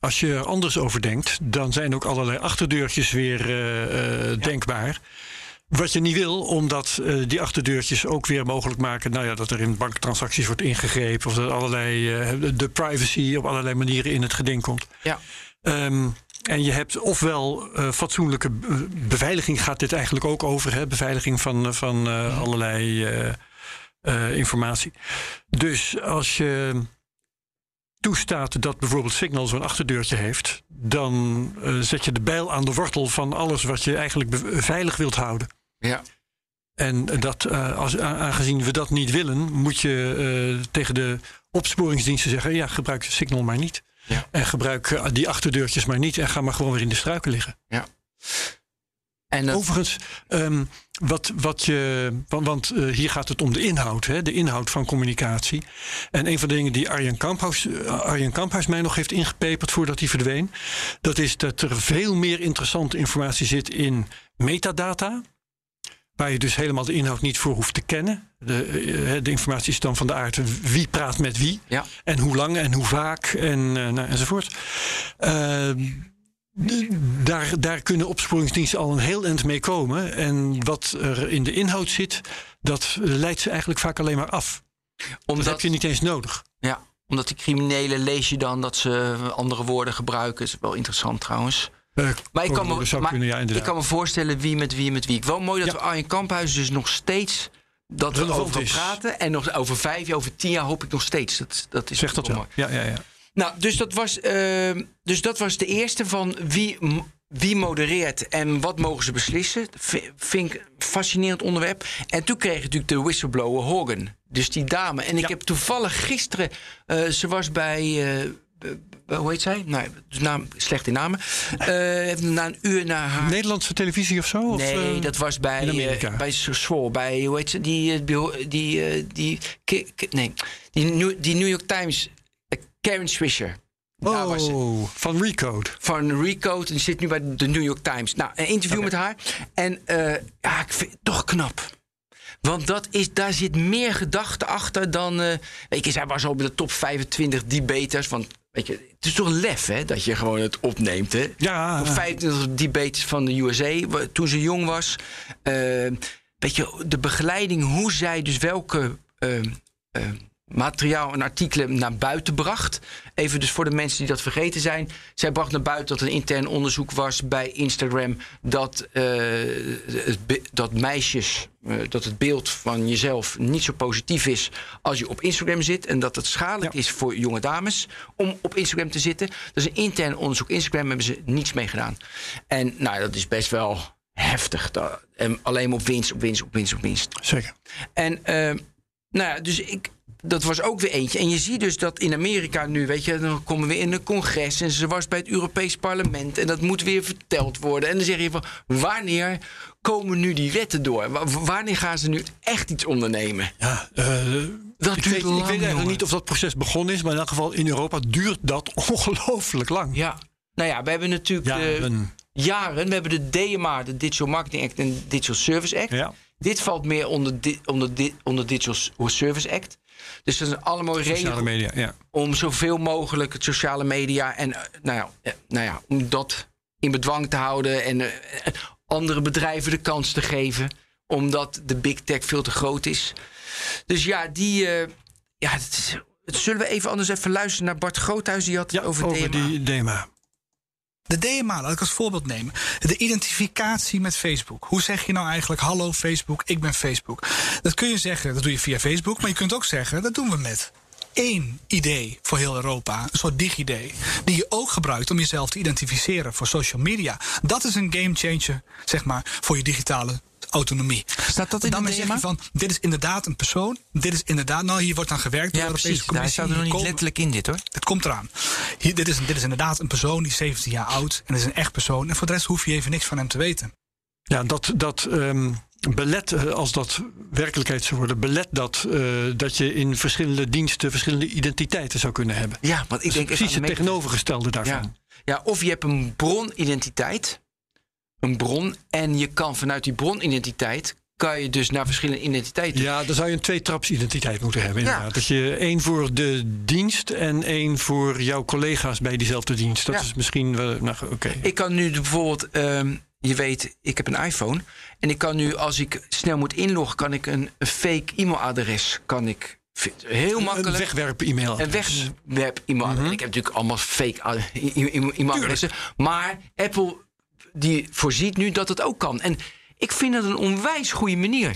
[SPEAKER 2] als je er anders over denkt, dan zijn ook allerlei achterdeurtjes weer eh, eh, denkbaar. Wat je niet wil, omdat eh, die achterdeurtjes ook weer mogelijk maken... Nou ja, dat er in banktransacties wordt ingegrepen... of dat allerlei, eh, de privacy op allerlei manieren in het geding komt.
[SPEAKER 3] Ja.
[SPEAKER 2] Ehm, en je hebt ofwel eh, fatsoenlijke be- beveiliging, gaat dit eigenlijk ook over. Hè? Beveiliging van, van eh, allerlei informatie. Dus als je toestaat dat bijvoorbeeld Signal zo'n achterdeurtje heeft, dan zet je de bijl aan de wortel van alles wat je eigenlijk veilig wilt houden.
[SPEAKER 3] Ja.
[SPEAKER 2] En dat, eh, als, aangezien we dat niet willen, moet je eh, tegen de opsporingsdiensten zeggen: ja, gebruik Signal maar niet.
[SPEAKER 3] Ja.
[SPEAKER 2] En gebruik eh, die achterdeurtjes maar niet en ga maar gewoon weer in de struiken liggen.
[SPEAKER 3] Ja. En dat-
[SPEAKER 2] Overigens, ehm, wat, wat je. Want, want, hier gaat het om de inhoud, hè, de inhoud van communicatie. En een van de dingen die Arjen Kamphuis, Arjen Kamphuis mij nog heeft ingepeperd voordat hij verdween. Dat is dat er veel meer interessante informatie zit in metadata. Waar je dus helemaal de inhoud niet voor hoeft te kennen. De, eh, de informatie is dan van de aard wie praat met wie.
[SPEAKER 3] Ja.
[SPEAKER 2] En hoe lang en hoe vaak en, eh, nou, enzovoort. Ehm, daar, daar kunnen opsporingsdiensten al een heel eind mee komen. En wat er in de inhoud zit, dat leidt ze eigenlijk vaak alleen maar af.
[SPEAKER 3] Omdat,
[SPEAKER 2] Dat heb je niet eens nodig.
[SPEAKER 3] Ja, omdat die criminelen lees je dan dat ze andere woorden gebruiken. is wel interessant trouwens.
[SPEAKER 2] Eh,
[SPEAKER 3] Maar ik kan, me, maar
[SPEAKER 2] kunnen, ja,
[SPEAKER 3] ik kan me voorstellen wie met wie met wie. Ik wel mooi dat
[SPEAKER 2] Ja.
[SPEAKER 3] we Arjen Kamphuis dus nog steeds dat we over
[SPEAKER 2] is.
[SPEAKER 3] praten. En nog over vijf jaar, over tien jaar hoop ik nog steeds. Dat, dat is
[SPEAKER 2] Zeg dat
[SPEAKER 3] mooi.
[SPEAKER 2] Ja, ja, ja.
[SPEAKER 3] Nou, dus dat, was, eh, dus dat was de eerste van wie, wie modereert en wat mogen ze beslissen. Vind ik een fascinerend onderwerp. En toen kreeg je natuurlijk de whistleblower Hogan. Dus die dame. En ik heb toevallig gisteren, eh, ze was bij. eh, hoe heet zij? Nou, dus naam, slecht in namen. Eh, na een uur naar haar.
[SPEAKER 2] Nederlandse televisie of zo? Of,
[SPEAKER 3] Nee,
[SPEAKER 2] eh,
[SPEAKER 3] dat was bij,
[SPEAKER 2] Amerika?
[SPEAKER 3] eh, bij Swole, bij, hoe heet ze, die, eh, die, eh, die, nee, die, New, die New York Times, eh, Karen Swisher.
[SPEAKER 2] Oh, van Recode.
[SPEAKER 3] Van Recode, die zit nu bij de New York Times. Nou, een interview met haar. En eh, ja, ik vind het toch knap. Want dat is, daar zit meer gedachte achter dan. eh, weet je, zij was al bij de top 25 debaters. Want weet je, het is toch lef, hè, dat je gewoon het opneemt, hè?
[SPEAKER 2] Ja,
[SPEAKER 3] Top 25 debaters van de USA toen ze jong was. Eh, weet je, de begeleiding, hoe zij dus welke eh, eh, materiaal en artikelen naar buiten bracht. Even dus voor de mensen die dat vergeten zijn. Zij bracht naar buiten dat er een intern onderzoek was bij Instagram. Dat, eh, het dat meisjes, eh, dat het beeld van jezelf niet zo positief is als je op Instagram zit. En dat het schadelijk is voor jonge dames om op Instagram te zitten. Dat is een intern onderzoek. Instagram hebben ze niets mee gedaan. En nou, dat is best wel heftig. Dat- En alleen maar op winst, op winst, op winst, op winst.
[SPEAKER 2] Zeker.
[SPEAKER 3] En eh, nou ja, dus ik. Dat was ook weer eentje. En je ziet dus dat in Amerika nu, weet je, dan komen we in een congres en ze was bij het Europees Parlement en dat moet weer verteld worden. En dan zeg je van, wanneer komen nu die wetten door? Wa- Wanneer gaan ze nu echt iets ondernemen?
[SPEAKER 2] Ja, eh,
[SPEAKER 3] Dat
[SPEAKER 2] ik,
[SPEAKER 3] duurt
[SPEAKER 2] weet,
[SPEAKER 3] lang,
[SPEAKER 2] ik weet eigenlijk
[SPEAKER 3] jongen.
[SPEAKER 2] niet of dat proces begonnen is, maar in elk geval in Europa duurt dat <laughs> ongelooflijk lang.
[SPEAKER 3] Ja. Nou ja, we hebben natuurlijk
[SPEAKER 2] Ja,
[SPEAKER 3] de
[SPEAKER 2] een-
[SPEAKER 3] jaren, we hebben de DMA, de Digital Marketing Act en Digital Service Act.
[SPEAKER 2] Ja.
[SPEAKER 3] Dit valt meer onder, di onder, di onder Digital Service Act. Dus dat zijn allemaal
[SPEAKER 2] media, ja.
[SPEAKER 3] om zoveel mogelijk het sociale media en eh, nou ja, eh, nou ja, om dat in bedwang te houden en eh, andere bedrijven de kans te geven, omdat de big tech veel te groot is. Dus ja, die, ja, het het- zullen we even anders even luisteren naar Bart Groothuis die had
[SPEAKER 2] Ja,
[SPEAKER 3] over,
[SPEAKER 2] over
[SPEAKER 3] DMA.
[SPEAKER 2] die DMA.
[SPEAKER 5] De DMA, laat ik als voorbeeld nemen. De identificatie met Facebook. Hoe zeg je nou eigenlijk, hallo Facebook, ik ben Facebook? Dat kun je zeggen, dat doe je via Facebook. Maar je kunt ook zeggen, dat doen we met één idee voor heel Europa. Een soort DigiD. Die je ook gebruikt om jezelf te identificeren voor social media. Dat is een game changer, zeg maar, voor je digitale autonomie.
[SPEAKER 3] Staat dat in
[SPEAKER 5] dan
[SPEAKER 3] de
[SPEAKER 5] zeg je van, dit is inderdaad een persoon. Dit is inderdaad, nou hier wordt aan gewerkt. door
[SPEAKER 3] Ja,
[SPEAKER 5] de
[SPEAKER 3] precies. Daar
[SPEAKER 5] Commissie.
[SPEAKER 3] staat er nog niet
[SPEAKER 5] komen-
[SPEAKER 3] letterlijk in dit hoor.
[SPEAKER 5] het komt eraan. Hier, dit, is, dit is inderdaad een persoon die is 17 jaar oud. En is een echt persoon. En voor de rest hoef je even niks van hem te weten.
[SPEAKER 2] Ja, dat, dat ehm, belet, eh, als dat werkelijkheid zou worden, belet dat eh, dat je in verschillende diensten verschillende identiteiten zou kunnen hebben.
[SPEAKER 3] Ja, want ik
[SPEAKER 2] Dus
[SPEAKER 3] denk
[SPEAKER 2] precies het
[SPEAKER 3] de
[SPEAKER 2] tegenovergestelde daarvan.
[SPEAKER 3] Ja. ja, of je hebt een bronidentiteit. Een bron. En je kan vanuit die bronidentiteit... kan je dus naar verschillende identiteiten.
[SPEAKER 2] Ja, dan zou je een tweetrapsidentiteit moeten hebben.
[SPEAKER 3] Ja.
[SPEAKER 2] Inderdaad. Dat je één voor de dienst en één voor jouw collega's bij diezelfde dienst. Dat
[SPEAKER 3] Ja.
[SPEAKER 2] is misschien wel. Nou, oké.
[SPEAKER 3] Ik kan nu bijvoorbeeld... ehm, je weet, ik heb een iPhone. En ik kan nu, als ik snel moet inloggen, kan ik een, een fake e-mailadres. Kan ik heel makkelijk.
[SPEAKER 2] Een wegwerp-e-mail.
[SPEAKER 3] Een.
[SPEAKER 2] Mhm.
[SPEAKER 3] Ik heb natuurlijk allemaal fake e- e- e- e-mailadressen. Maar Apple die voorziet nu dat het ook kan. En ik vind dat een onwijs goede manier.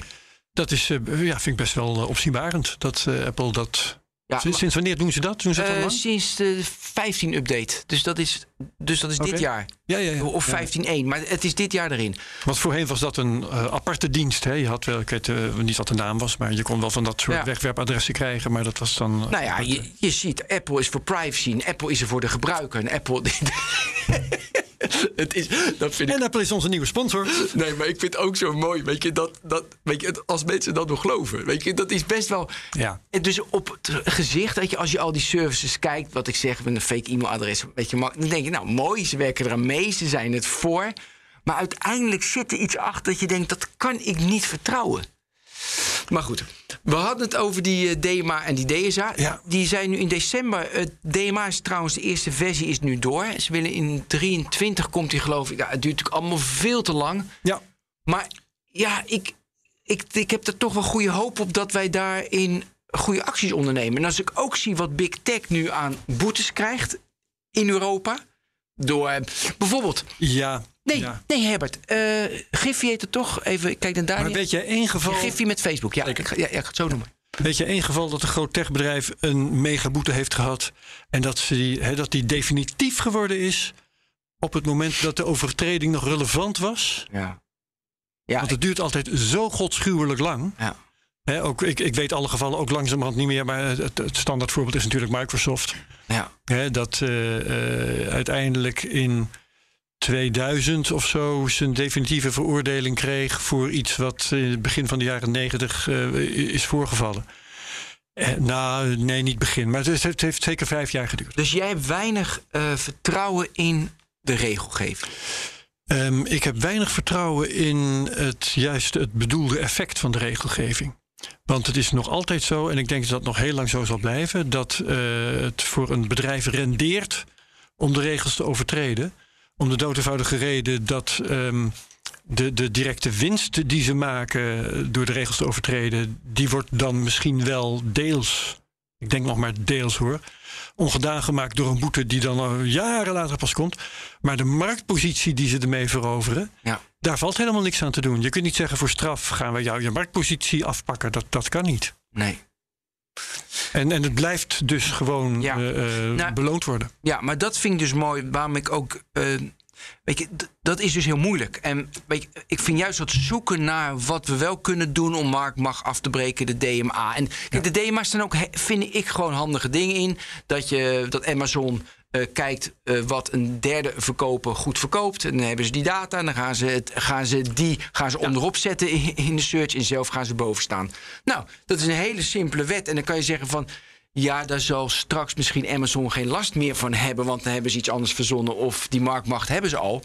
[SPEAKER 2] Dat is, eh, ja, vind ik best wel eh, opzienbarend. Dat eh, Apple dat.
[SPEAKER 3] Ja,
[SPEAKER 2] sinds, sinds wanneer doen ze dat? Doen ze dat
[SPEAKER 3] sinds de 15 update. Dus dat is, dus dat is dit jaar.
[SPEAKER 2] Ja, ja, ja.
[SPEAKER 3] Of
[SPEAKER 2] Ja.
[SPEAKER 3] 15.1. Maar het is dit jaar erin.
[SPEAKER 2] Want voorheen was dat een aparte dienst. Hè? Je had wel, ik weet niet wat de naam was, maar je kon wel van dat soort wegwerpadressen krijgen. Maar dat was dan.
[SPEAKER 3] Nou ja, je, je ziet, Apple is voor privacy en Apple is er voor de gebruiker. En Apple. <laughs> <laughs> het is, dat vind ik...
[SPEAKER 2] En Apple is onze nieuwe sponsor.
[SPEAKER 3] Nee, maar ik vind het ook zo mooi. Weet je, dat, dat, weet je, als mensen dat nog geloven. Weet je, dat is best wel.
[SPEAKER 2] Ja.
[SPEAKER 3] En dus op het gezicht, weet je, als je al die services kijkt, wat ik zeg met een fake e-mailadres, weet je, dan denk je, nou mooi, ze werken eraan mee, ze zijn het voor. Maar uiteindelijk zit er iets achter dat je denkt, dat kan ik niet vertrouwen. Maar goed, we hadden het over die eh, DMA en die DSA.
[SPEAKER 2] Ja.
[SPEAKER 3] Die zijn nu in december. Het DMA is trouwens, de eerste versie is nu door. Ze willen in 23 komt die geloof ik. Ja, het duurt natuurlijk allemaal veel te lang.
[SPEAKER 2] Ja.
[SPEAKER 3] Maar ja, ik, ik, ik heb er toch wel goede hoop op dat wij daarin goede acties ondernemen. En als ik ook zie wat Big Tech nu aan boetes krijgt in Europa. Door eh, bijvoorbeeld.
[SPEAKER 2] Ja.
[SPEAKER 3] Nee,
[SPEAKER 2] ja.
[SPEAKER 3] nee Herbert. eh Giffy heet het toch? Even, kijk naar daar.
[SPEAKER 2] Maar weet je één geval.
[SPEAKER 3] Giffy met Facebook. Ja, ik, ga- ja, ja, ik ga het zo noemen.
[SPEAKER 2] Weet je één geval dat een groot techbedrijf een megaboete heeft gehad. En dat, ze die, hè, dat die definitief geworden is. op het moment dat de overtreding nog relevant was.
[SPEAKER 3] Ja. Ja,
[SPEAKER 2] Want het duurt altijd zo godschuwelijk lang.
[SPEAKER 3] Ja.
[SPEAKER 2] Hè, ook, ik, ik weet alle gevallen ook langzamerhand niet meer. Maar het, het standaard voorbeeld is natuurlijk Microsoft.
[SPEAKER 3] Ja.
[SPEAKER 2] Hè, dat eh, eh, uiteindelijk in 2000 of zo zijn definitieve veroordeling kreeg voor iets wat in het begin van de jaren 90 eh, is voorgevallen. Eh, nou, nee, niet begin, maar het, het heeft zeker vijf jaar geduurd.
[SPEAKER 3] Dus jij hebt weinig eh, vertrouwen in de regelgeving.
[SPEAKER 2] Ehm, ik heb weinig vertrouwen in het juiste, het bedoelde effect van de regelgeving. Want het is nog altijd zo, en ik denk dat dat nog heel lang zo zal blijven, dat eh, het voor een bedrijf rendeert om de regels te overtreden. Om de dood eenvoudige reden dat ehm, de, de directe winst die ze maken door de regels te overtreden, die wordt dan misschien wel deels, ik denk nog maar deels hoor, ongedaan gemaakt door een boete die dan al jaren later pas komt. Maar de marktpositie die ze ermee veroveren,
[SPEAKER 3] Ja.
[SPEAKER 2] daar valt helemaal niks aan te doen. Je kunt niet zeggen voor straf gaan we jou je marktpositie afpakken. Dat, dat kan niet.
[SPEAKER 3] Nee.
[SPEAKER 2] En, en het blijft dus gewoon
[SPEAKER 3] Ja.
[SPEAKER 2] eh, eh,
[SPEAKER 3] Nou,
[SPEAKER 2] beloond worden.
[SPEAKER 3] Ja, maar dat vind ik dus mooi. Waarom ik ook. eh, weet je, dat is dus heel moeilijk. En weet je, ik vind juist dat zoeken naar wat we wel kunnen doen om marktmacht af te breken, de DMA. En kijk, de DMA staan ook, vind ik, gewoon handige dingen in. Dat, je, dat Amazon eh, kijkt eh, wat een derde verkoper goed verkoopt. En dan hebben ze die data en dan gaan ze, het, gaan ze die gaan ze onderop zetten in, in de search en zelf gaan ze boven staan. Nou, dat is een hele simpele wet. En dan kan je zeggen van. Ja, daar zal straks misschien Amazon geen last meer van hebben, want dan hebben ze iets anders verzonnen of die marktmacht hebben ze al.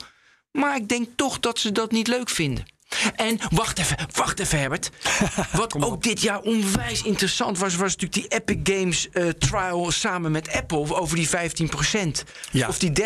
[SPEAKER 3] Maar ik denk toch dat ze dat niet leuk vinden. En wacht even, wacht even, Herbert. <laughs> Wat ook dit jaar onwijs interessant was, was natuurlijk die Epic Games eh, trial samen met Apple over die 15%.
[SPEAKER 2] Ja.
[SPEAKER 3] Of die 30%.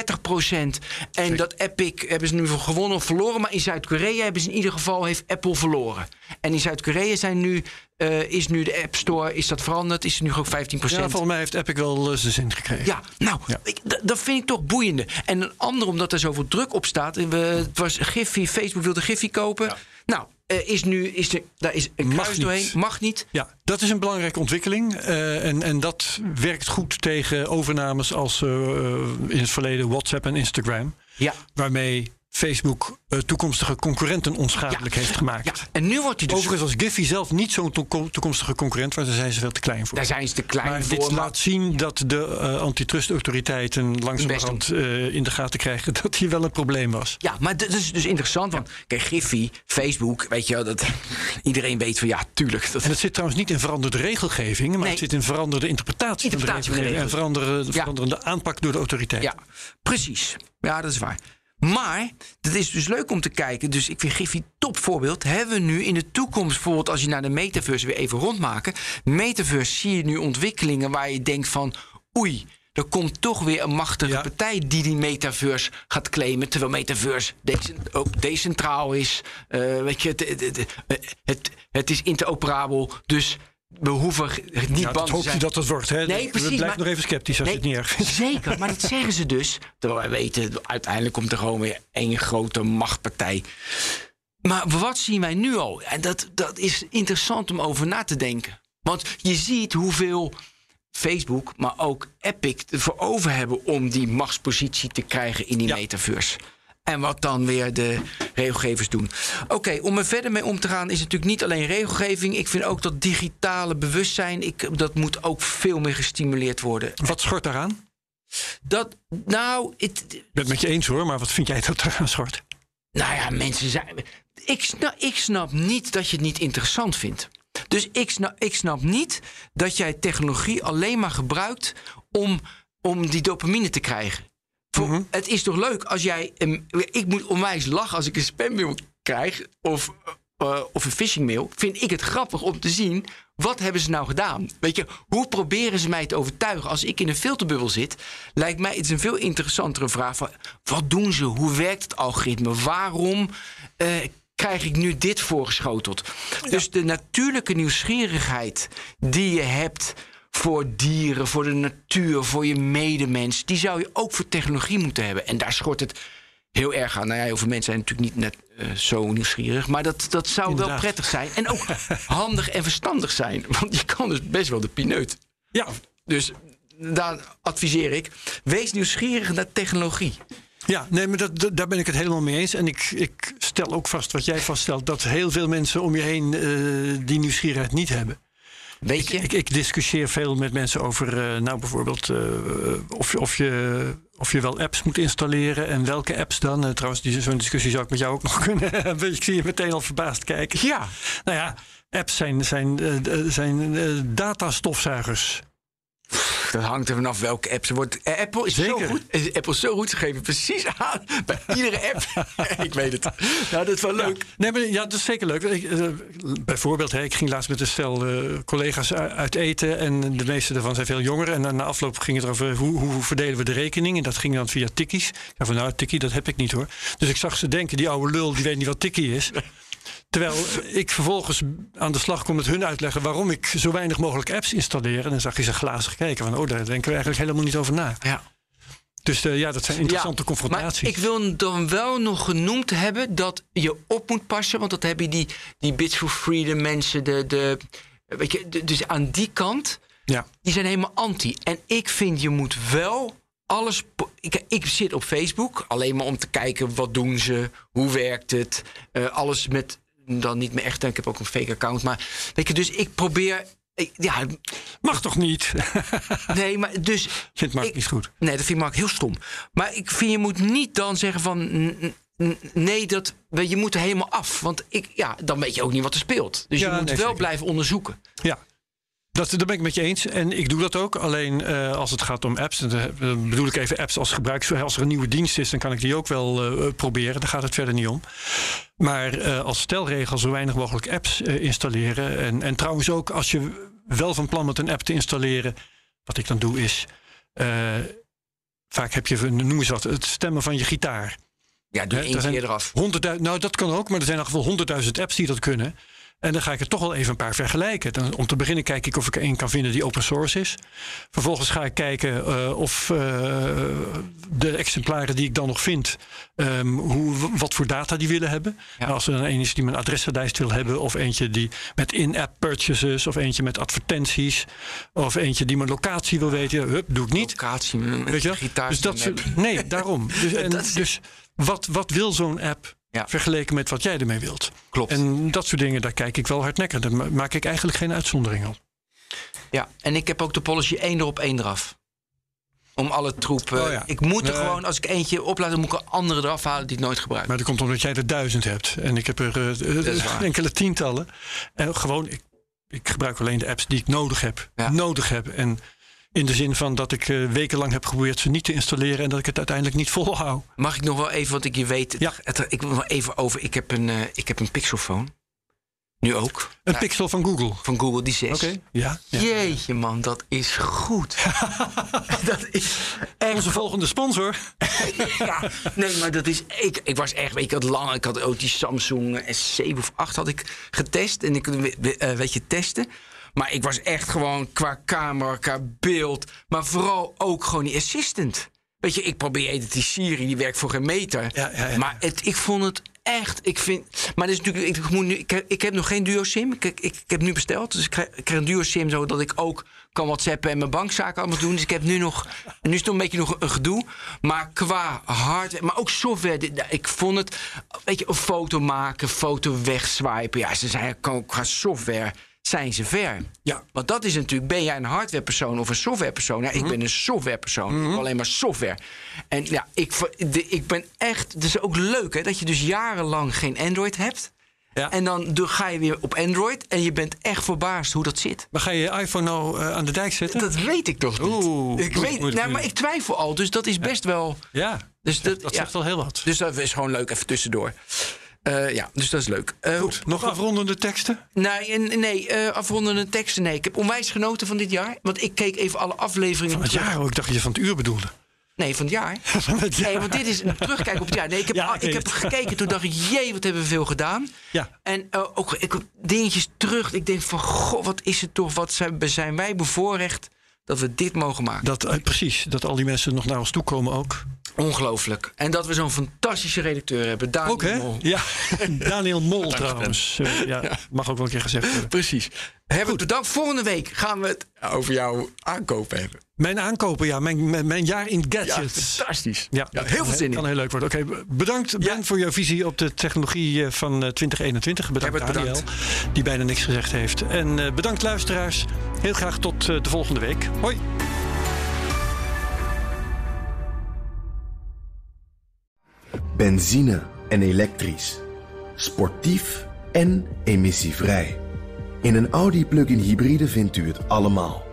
[SPEAKER 3] En dat Epic hebben ze nu gewonnen of verloren. Maar in Zuid-Korea hebben ze in ieder geval heeft Apple verloren. En in Zuid-Korea zijn nu, eh, is nu de App Store, is dat veranderd? Is er nu ook 15%?
[SPEAKER 2] Ja, volgens mij heeft Epic wel eh, zijn zin gekregen.
[SPEAKER 3] Ja, nou,
[SPEAKER 2] Ja.
[SPEAKER 3] ik- dat vind ik toch boeiende. En een ander, omdat er zoveel druk op staat. en We, het was Giffy, Facebook wilde Giffy kopen. Nou, eh, is nu, is er, daar is een
[SPEAKER 2] Mag
[SPEAKER 3] doorheen. Mag niet.
[SPEAKER 2] Ja, dat is een belangrijke ontwikkeling. eh, en, en dat werkt goed tegen overnames als eh, eh, in het verleden WhatsApp en Instagram.
[SPEAKER 3] Ja.
[SPEAKER 2] Waarmee Facebook eh, toekomstige concurrenten onschadelijk
[SPEAKER 3] Ja.
[SPEAKER 2] heeft gemaakt.
[SPEAKER 3] Ja, en nu wordt hij dus...
[SPEAKER 2] Overigens was Giphy zelf niet zo'n toeko- toekomstige concurrent, want daar zijn ze veel te klein voor.
[SPEAKER 3] Daar zijn ze te klein
[SPEAKER 2] maar
[SPEAKER 3] voor.
[SPEAKER 2] dit
[SPEAKER 3] maar-
[SPEAKER 2] laat zien dat de eh, antitrustautoriteiten langzamerhand eh, in de gaten krijgen <laughs> dat hier wel een probleem was.
[SPEAKER 3] Ja, maar dat is dus interessant. Want kijk, Giffy, Facebook, weet je wel, dat <laughs> iedereen weet van ja, tuurlijk. Dat,
[SPEAKER 2] En het zit trouwens niet in veranderde regelgeving, maar
[SPEAKER 3] Nee.
[SPEAKER 2] het zit in veranderde interpretatie,
[SPEAKER 3] Interpretatie van de
[SPEAKER 2] regelgeving en
[SPEAKER 3] Ja.
[SPEAKER 2] veranderende aanpak door de autoriteit.
[SPEAKER 3] Ja, precies. Ja, dat is waar. Maar het is dus leuk om te kijken. Dus ik vind Giffy top voorbeeld. Hebben we nu in de toekomst, bijvoorbeeld als je naar de metaverse weer even rondmaken. Metaverse zie je nu ontwikkelingen waar je denkt van oei. er komt toch weer een machtige partij die die metaverse gaat claimen. Terwijl metaverse decent- ook decentraal is. Eh, weet je, het, het, het is interoperabel. Dus we hoeven niet
[SPEAKER 2] Ja,
[SPEAKER 3] bang
[SPEAKER 2] dat
[SPEAKER 3] te
[SPEAKER 2] hoop
[SPEAKER 3] zijn.
[SPEAKER 2] je dat het wordt. Hè?
[SPEAKER 3] Nee, precies,
[SPEAKER 2] Blijf nog even sceptisch als
[SPEAKER 3] Nee,
[SPEAKER 2] het niet erg vindt.
[SPEAKER 3] Zeker, maar dat <laughs> zeggen ze dus. Terwijl wij weten, uiteindelijk komt er gewoon weer één grote machtpartij. Maar wat zien wij nu al? En dat, dat is interessant om over na te denken. Want je ziet hoeveel Facebook, maar ook Epic ervoor over hebben om die machtspositie te krijgen in die metaverse. En wat dan weer de regelgevers doen. Oké, om er verder mee om te gaan is natuurlijk niet alleen regelgeving. Ik vind ook dat digitale bewustzijn, ik, dat moet ook veel meer gestimuleerd worden.
[SPEAKER 2] Wat schort daaraan?
[SPEAKER 3] Dat, nou, het,
[SPEAKER 2] Ik ben het met je eens hoor, maar wat vind jij dat eraan schort?
[SPEAKER 3] nou ja, mensen zijn. Ik snap, ik snap niet dat je het niet interessant vindt. Dus ik snap, ik snap niet dat jij technologie alleen maar gebruikt om, om die dopamine te krijgen. Voor, Het is toch leuk als jij. een- ik moet onwijs lachen als ik een spammail krijg of, eh, of een phishingmail. Vind ik het grappig om te zien. Wat hebben ze nou gedaan? Weet je, hoe proberen ze mij te overtuigen? Als ik in een filterbubbel zit, lijkt mij het is een veel interessantere vraag van wat doen ze? Hoe werkt het algoritme? Waarom eh, krijg ik nu dit voorgeschoteld? Dus de natuurlijke nieuwsgierigheid die je hebt voor dieren, voor de natuur, voor je medemens, die zou je ook voor technologie moeten hebben. En daar schort het heel erg aan. Nou ja, heel veel mensen zijn natuurlijk niet net eh, zo nieuwsgierig. Maar dat, dat zou wel prettig zijn. En ook <laughs> handig en verstandig zijn. Want je kan dus best wel de pineut.
[SPEAKER 2] Ja,
[SPEAKER 3] Dus daar adviseer ik. Wees nieuwsgierig naar technologie.
[SPEAKER 2] Ja, nee, maar dat, dat- daar ben ik het helemaal mee eens. En ik, ik stel ook vast wat jij vaststelt: dat heel veel mensen om je heen eh, die nieuwsgierigheid niet hebben.
[SPEAKER 3] Weet je?
[SPEAKER 2] Ik, ik discussieer veel met mensen over, eh, nou bijvoorbeeld, eh, of, je- of, je, of je wel apps moet installeren en welke apps dan. Eh, trouwens, die- zo'n discussie zou ik met jou ook nog <laughs> kunnen hebben. Ik zie je meteen al verbaasd kijken.
[SPEAKER 3] Ja.
[SPEAKER 2] Nou ja, apps zijn, zijn, zijn eh, datastofzuigers.
[SPEAKER 3] Dat hangt er vanaf welke app ze wordt. eh, Apple is zo goed. Apple is zo goed. Ze geven precies aan <laughs> bij iedere app. <laughs> ik weet het. Nou, dat is wel leuk.
[SPEAKER 2] Nee, maar ja, dat is zeker leuk. Ik, eh, bijvoorbeeld, hè, ik ging laatst met een stel eh, collega's uit eten. En de meeste daarvan zijn veel jonger. En na afloop ging het erover hoe, hoe verdelen we de rekening. En dat ging dan via tikkies. Ja, van nou, tikkie, dat heb ik niet hoor. Dus ik zag ze denken, die oude lul, die weet niet wat tikkie is. Terwijl ik vervolgens aan de slag kom met hun uitleggen waarom ik zo weinig mogelijk apps installeer. En dan zag je ze glazig kijken van, oh, daar denken we eigenlijk helemaal niet over na.
[SPEAKER 3] Ja.
[SPEAKER 2] Dus eh, ja, dat zijn interessante
[SPEAKER 3] Ja,
[SPEAKER 2] confrontaties.
[SPEAKER 3] Maar ik wil dan wel nog genoemd hebben dat je op moet passen. Want dat hebben die, die Bits for Freedom mensen. De, de, weet je, de- dus aan die kant,
[SPEAKER 2] ja.
[SPEAKER 3] die zijn helemaal anti. En ik vind je moet wel alles... Ik, ik zit op Facebook alleen maar om te kijken wat doen ze, hoe werkt het. eh, alles met, dan niet meer echt, ik heb ook een fake account. Maar weet je, dus ik probeer... ik- ja,
[SPEAKER 2] Mag toch niet? <laughs>
[SPEAKER 3] nee, maar dus...
[SPEAKER 2] Vindt Mark
[SPEAKER 3] ik-
[SPEAKER 2] niet goed.
[SPEAKER 3] Nee, dat vind ik Mark heel stom. Maar ik vind je moet niet dan zeggen van... Nee, dat, je moet er helemaal af. Want ik, ja, dan weet je ook niet wat er speelt. Dus
[SPEAKER 2] Ja,
[SPEAKER 3] je moet
[SPEAKER 2] nee,
[SPEAKER 3] wel
[SPEAKER 2] zeker.
[SPEAKER 3] blijven onderzoeken.
[SPEAKER 2] Ja. Dat, dat ben ik met je eens. En ik doe dat ook. Alleen eh, als het gaat om apps, dan eh, bedoel ik even apps als gebruik. Als er een nieuwe dienst is, dan kan ik die ook wel eh, proberen. Daar gaat het verder niet om. Maar als stelregel zo weinig mogelijk apps installeren. En, en trouwens ook als je wel van plan bent een app te installeren. Wat ik dan doe is. vaak heb je, noem eens wat, het stemmen van je gitaar.
[SPEAKER 3] Ja, doe één
[SPEAKER 2] er
[SPEAKER 3] keer eraf.
[SPEAKER 2] 100.000 nou, dat kan ook, maar er zijn in ieder geval honderdduizend apps die dat kunnen. En dan ga ik er toch wel even een paar vergelijken. Dan, om te beginnen kijk ik of ik er één kan vinden die open source is. Vervolgens ga ik kijken eh, of eh, de exemplaren die ik dan nog vind, ehm, hoe, wat voor data die willen hebben. En als er dan een is die mijn adressenlijst wil hebben, of eentje die met in-app purchases, of eentje met advertenties, of eentje die mijn locatie wil weten, hup, doe ik niet.
[SPEAKER 3] Locatie
[SPEAKER 2] Weet je
[SPEAKER 3] gitaar.
[SPEAKER 2] Dus dat nee, daarom. <laughs> Dus, en, dus wat, wat wil zo'n app
[SPEAKER 3] Ja.
[SPEAKER 2] vergeleken met wat jij ermee wilt?
[SPEAKER 3] Klopt.
[SPEAKER 2] En dat soort dingen, daar kijk ik wel hardnekkig. Daar ma- maak ik eigenlijk geen uitzondering op.
[SPEAKER 3] Ja, en ik heb ook de policy één erop, één eraf. Om alle troep. eh,
[SPEAKER 2] Oh ja.
[SPEAKER 3] Ik moet er
[SPEAKER 2] Nee.
[SPEAKER 3] gewoon, als ik eentje oplaad, dan moet ik een andere eraf halen die ik nooit gebruik.
[SPEAKER 2] Maar dat komt omdat jij er duizend hebt. En ik heb er eh,
[SPEAKER 3] waar. <laughs>
[SPEAKER 2] enkele tientallen. En gewoon, ik, ik gebruik alleen de apps die ik nodig heb.
[SPEAKER 3] Ja.
[SPEAKER 2] Nodig heb. En in de zin van dat ik eh, wekenlang heb geprobeerd ze niet te installeren. En dat ik het uiteindelijk niet volhoud.
[SPEAKER 3] Mag ik nog wel even, want ik je weet,
[SPEAKER 2] Ja.
[SPEAKER 3] het- ik wil nog even over. Ik heb een, eh, ik heb een Pixelphone. Nu ook.
[SPEAKER 2] Een pixel van Google.
[SPEAKER 3] Van Google, die 6.
[SPEAKER 2] Oké, ja. ja.
[SPEAKER 3] Jeetje man, dat is goed. <laughs> dat is echt
[SPEAKER 2] Onze volgende sponsor. <laughs>
[SPEAKER 3] ja, nee, maar dat is. Ik, ik was echt. Ik had lang. Ik had ook die Samsung S7 of 8 had ik getest. En ik eh, weet je testen. Maar ik was echt gewoon qua camera, qua beeld. Maar vooral ook gewoon die assistant. Weet je, ik probeer het, die Siri, die werkt voor geen meter.
[SPEAKER 2] Ja, ja, ja.
[SPEAKER 3] Maar het, ik vond het echt. Ik vind. Maar dat is natuurlijk. Ik, moet nu, ik, heb, ik heb nog geen duo SIM. Ik, ik, ik heb nu besteld. Dus ik krijg, ik krijg een duo SIM zodat ik ook kan WhatsAppen en mijn bankzaken allemaal doen. Dus ik heb nu nog. Nu is het nog een beetje nog een gedoe. Maar qua hardware, maar ook software. dit- Ik vond het. Weet je, een foto maken, foto wegswipen. Ja, ze zijn qua software. Zijn ze ver?
[SPEAKER 2] Ja.
[SPEAKER 3] Want dat is natuurlijk, ben jij een hardwarepersoon of een softwarepersoon? Ja,
[SPEAKER 2] Mhm.
[SPEAKER 3] ik ben een softwarepersoon. Ik heb alleen maar software. En ja, ik, de, ik ben echt. Het is ook leuk hè, dat je dus jarenlang geen Android hebt.
[SPEAKER 2] Ja.
[SPEAKER 3] En dan ga je weer op Android en je bent echt verbaasd hoe dat zit.
[SPEAKER 2] Maar ga je je iPhone nou eh, aan de dijk zetten?
[SPEAKER 3] Dat weet ik toch niet.
[SPEAKER 2] Oeh,
[SPEAKER 3] ik weet, nou, maar ik twijfel al, dus dat is best wel.
[SPEAKER 2] Ja,
[SPEAKER 3] Dus dat,
[SPEAKER 2] dat zegt wel heel wat.
[SPEAKER 3] Dus dat is gewoon leuk even tussendoor. Eh, ja, dus dat is leuk. Eh,
[SPEAKER 2] Goed, nog afrondende teksten?
[SPEAKER 3] Nee, nee eh, afrondende teksten. Nee, ik heb onwijs genoten van dit jaar. Want ik keek even alle afleveringen.
[SPEAKER 2] Van het
[SPEAKER 3] terug.
[SPEAKER 2] jaar, oh, ik dacht dat je van het uur bedoelde.
[SPEAKER 3] Nee, van het jaar. <laughs>
[SPEAKER 2] Van het jaar.
[SPEAKER 3] Nee, want dit is een terugkijk op het jaar. Nee, ik heb, <laughs>
[SPEAKER 2] Ja,
[SPEAKER 3] ik heb gekeken, toen dacht ik, jee, wat hebben we veel gedaan.
[SPEAKER 2] Ja.
[SPEAKER 3] En ook ik, dingetjes terug. Ik denk van, goh, wat is het toch, wat zijn, zijn wij bevoorrecht dat we dit mogen maken.
[SPEAKER 2] Dat, eh, precies, dat al die mensen nog naar ons toe komen ook.
[SPEAKER 3] Ongelooflijk. En dat we zo'n fantastische redacteur hebben. Daniel
[SPEAKER 2] Ook hè?
[SPEAKER 3] Mol.
[SPEAKER 2] Ja, <laughs> Daniel Mol trouwens. Ja, Mag ook wel een keer gezegd worden.
[SPEAKER 3] Precies. Hebben bedankt. Volgende week gaan we het over jouw aankopen hebben.
[SPEAKER 2] Mijn aankopen, ja, mijn, mijn, mijn jaar in
[SPEAKER 3] Ja,
[SPEAKER 2] gadgets.
[SPEAKER 3] fantastisch.
[SPEAKER 2] Ja,
[SPEAKER 3] heel veel zin in.
[SPEAKER 2] kan heel leuk worden. Oké, bedankt Ben voor jouw visie op de technologie eh, van eh, 2021. Bedankt
[SPEAKER 3] Herbert,
[SPEAKER 2] Daniel,
[SPEAKER 3] bedankt.
[SPEAKER 2] die bijna niks gezegd heeft. En eh, bedankt luisteraars. Heel graag tot eh, de volgende week. Hoi.
[SPEAKER 1] Benzine en elektrisch. Sportief en emissievrij. In een Audi plug-in hybride vindt u het allemaal.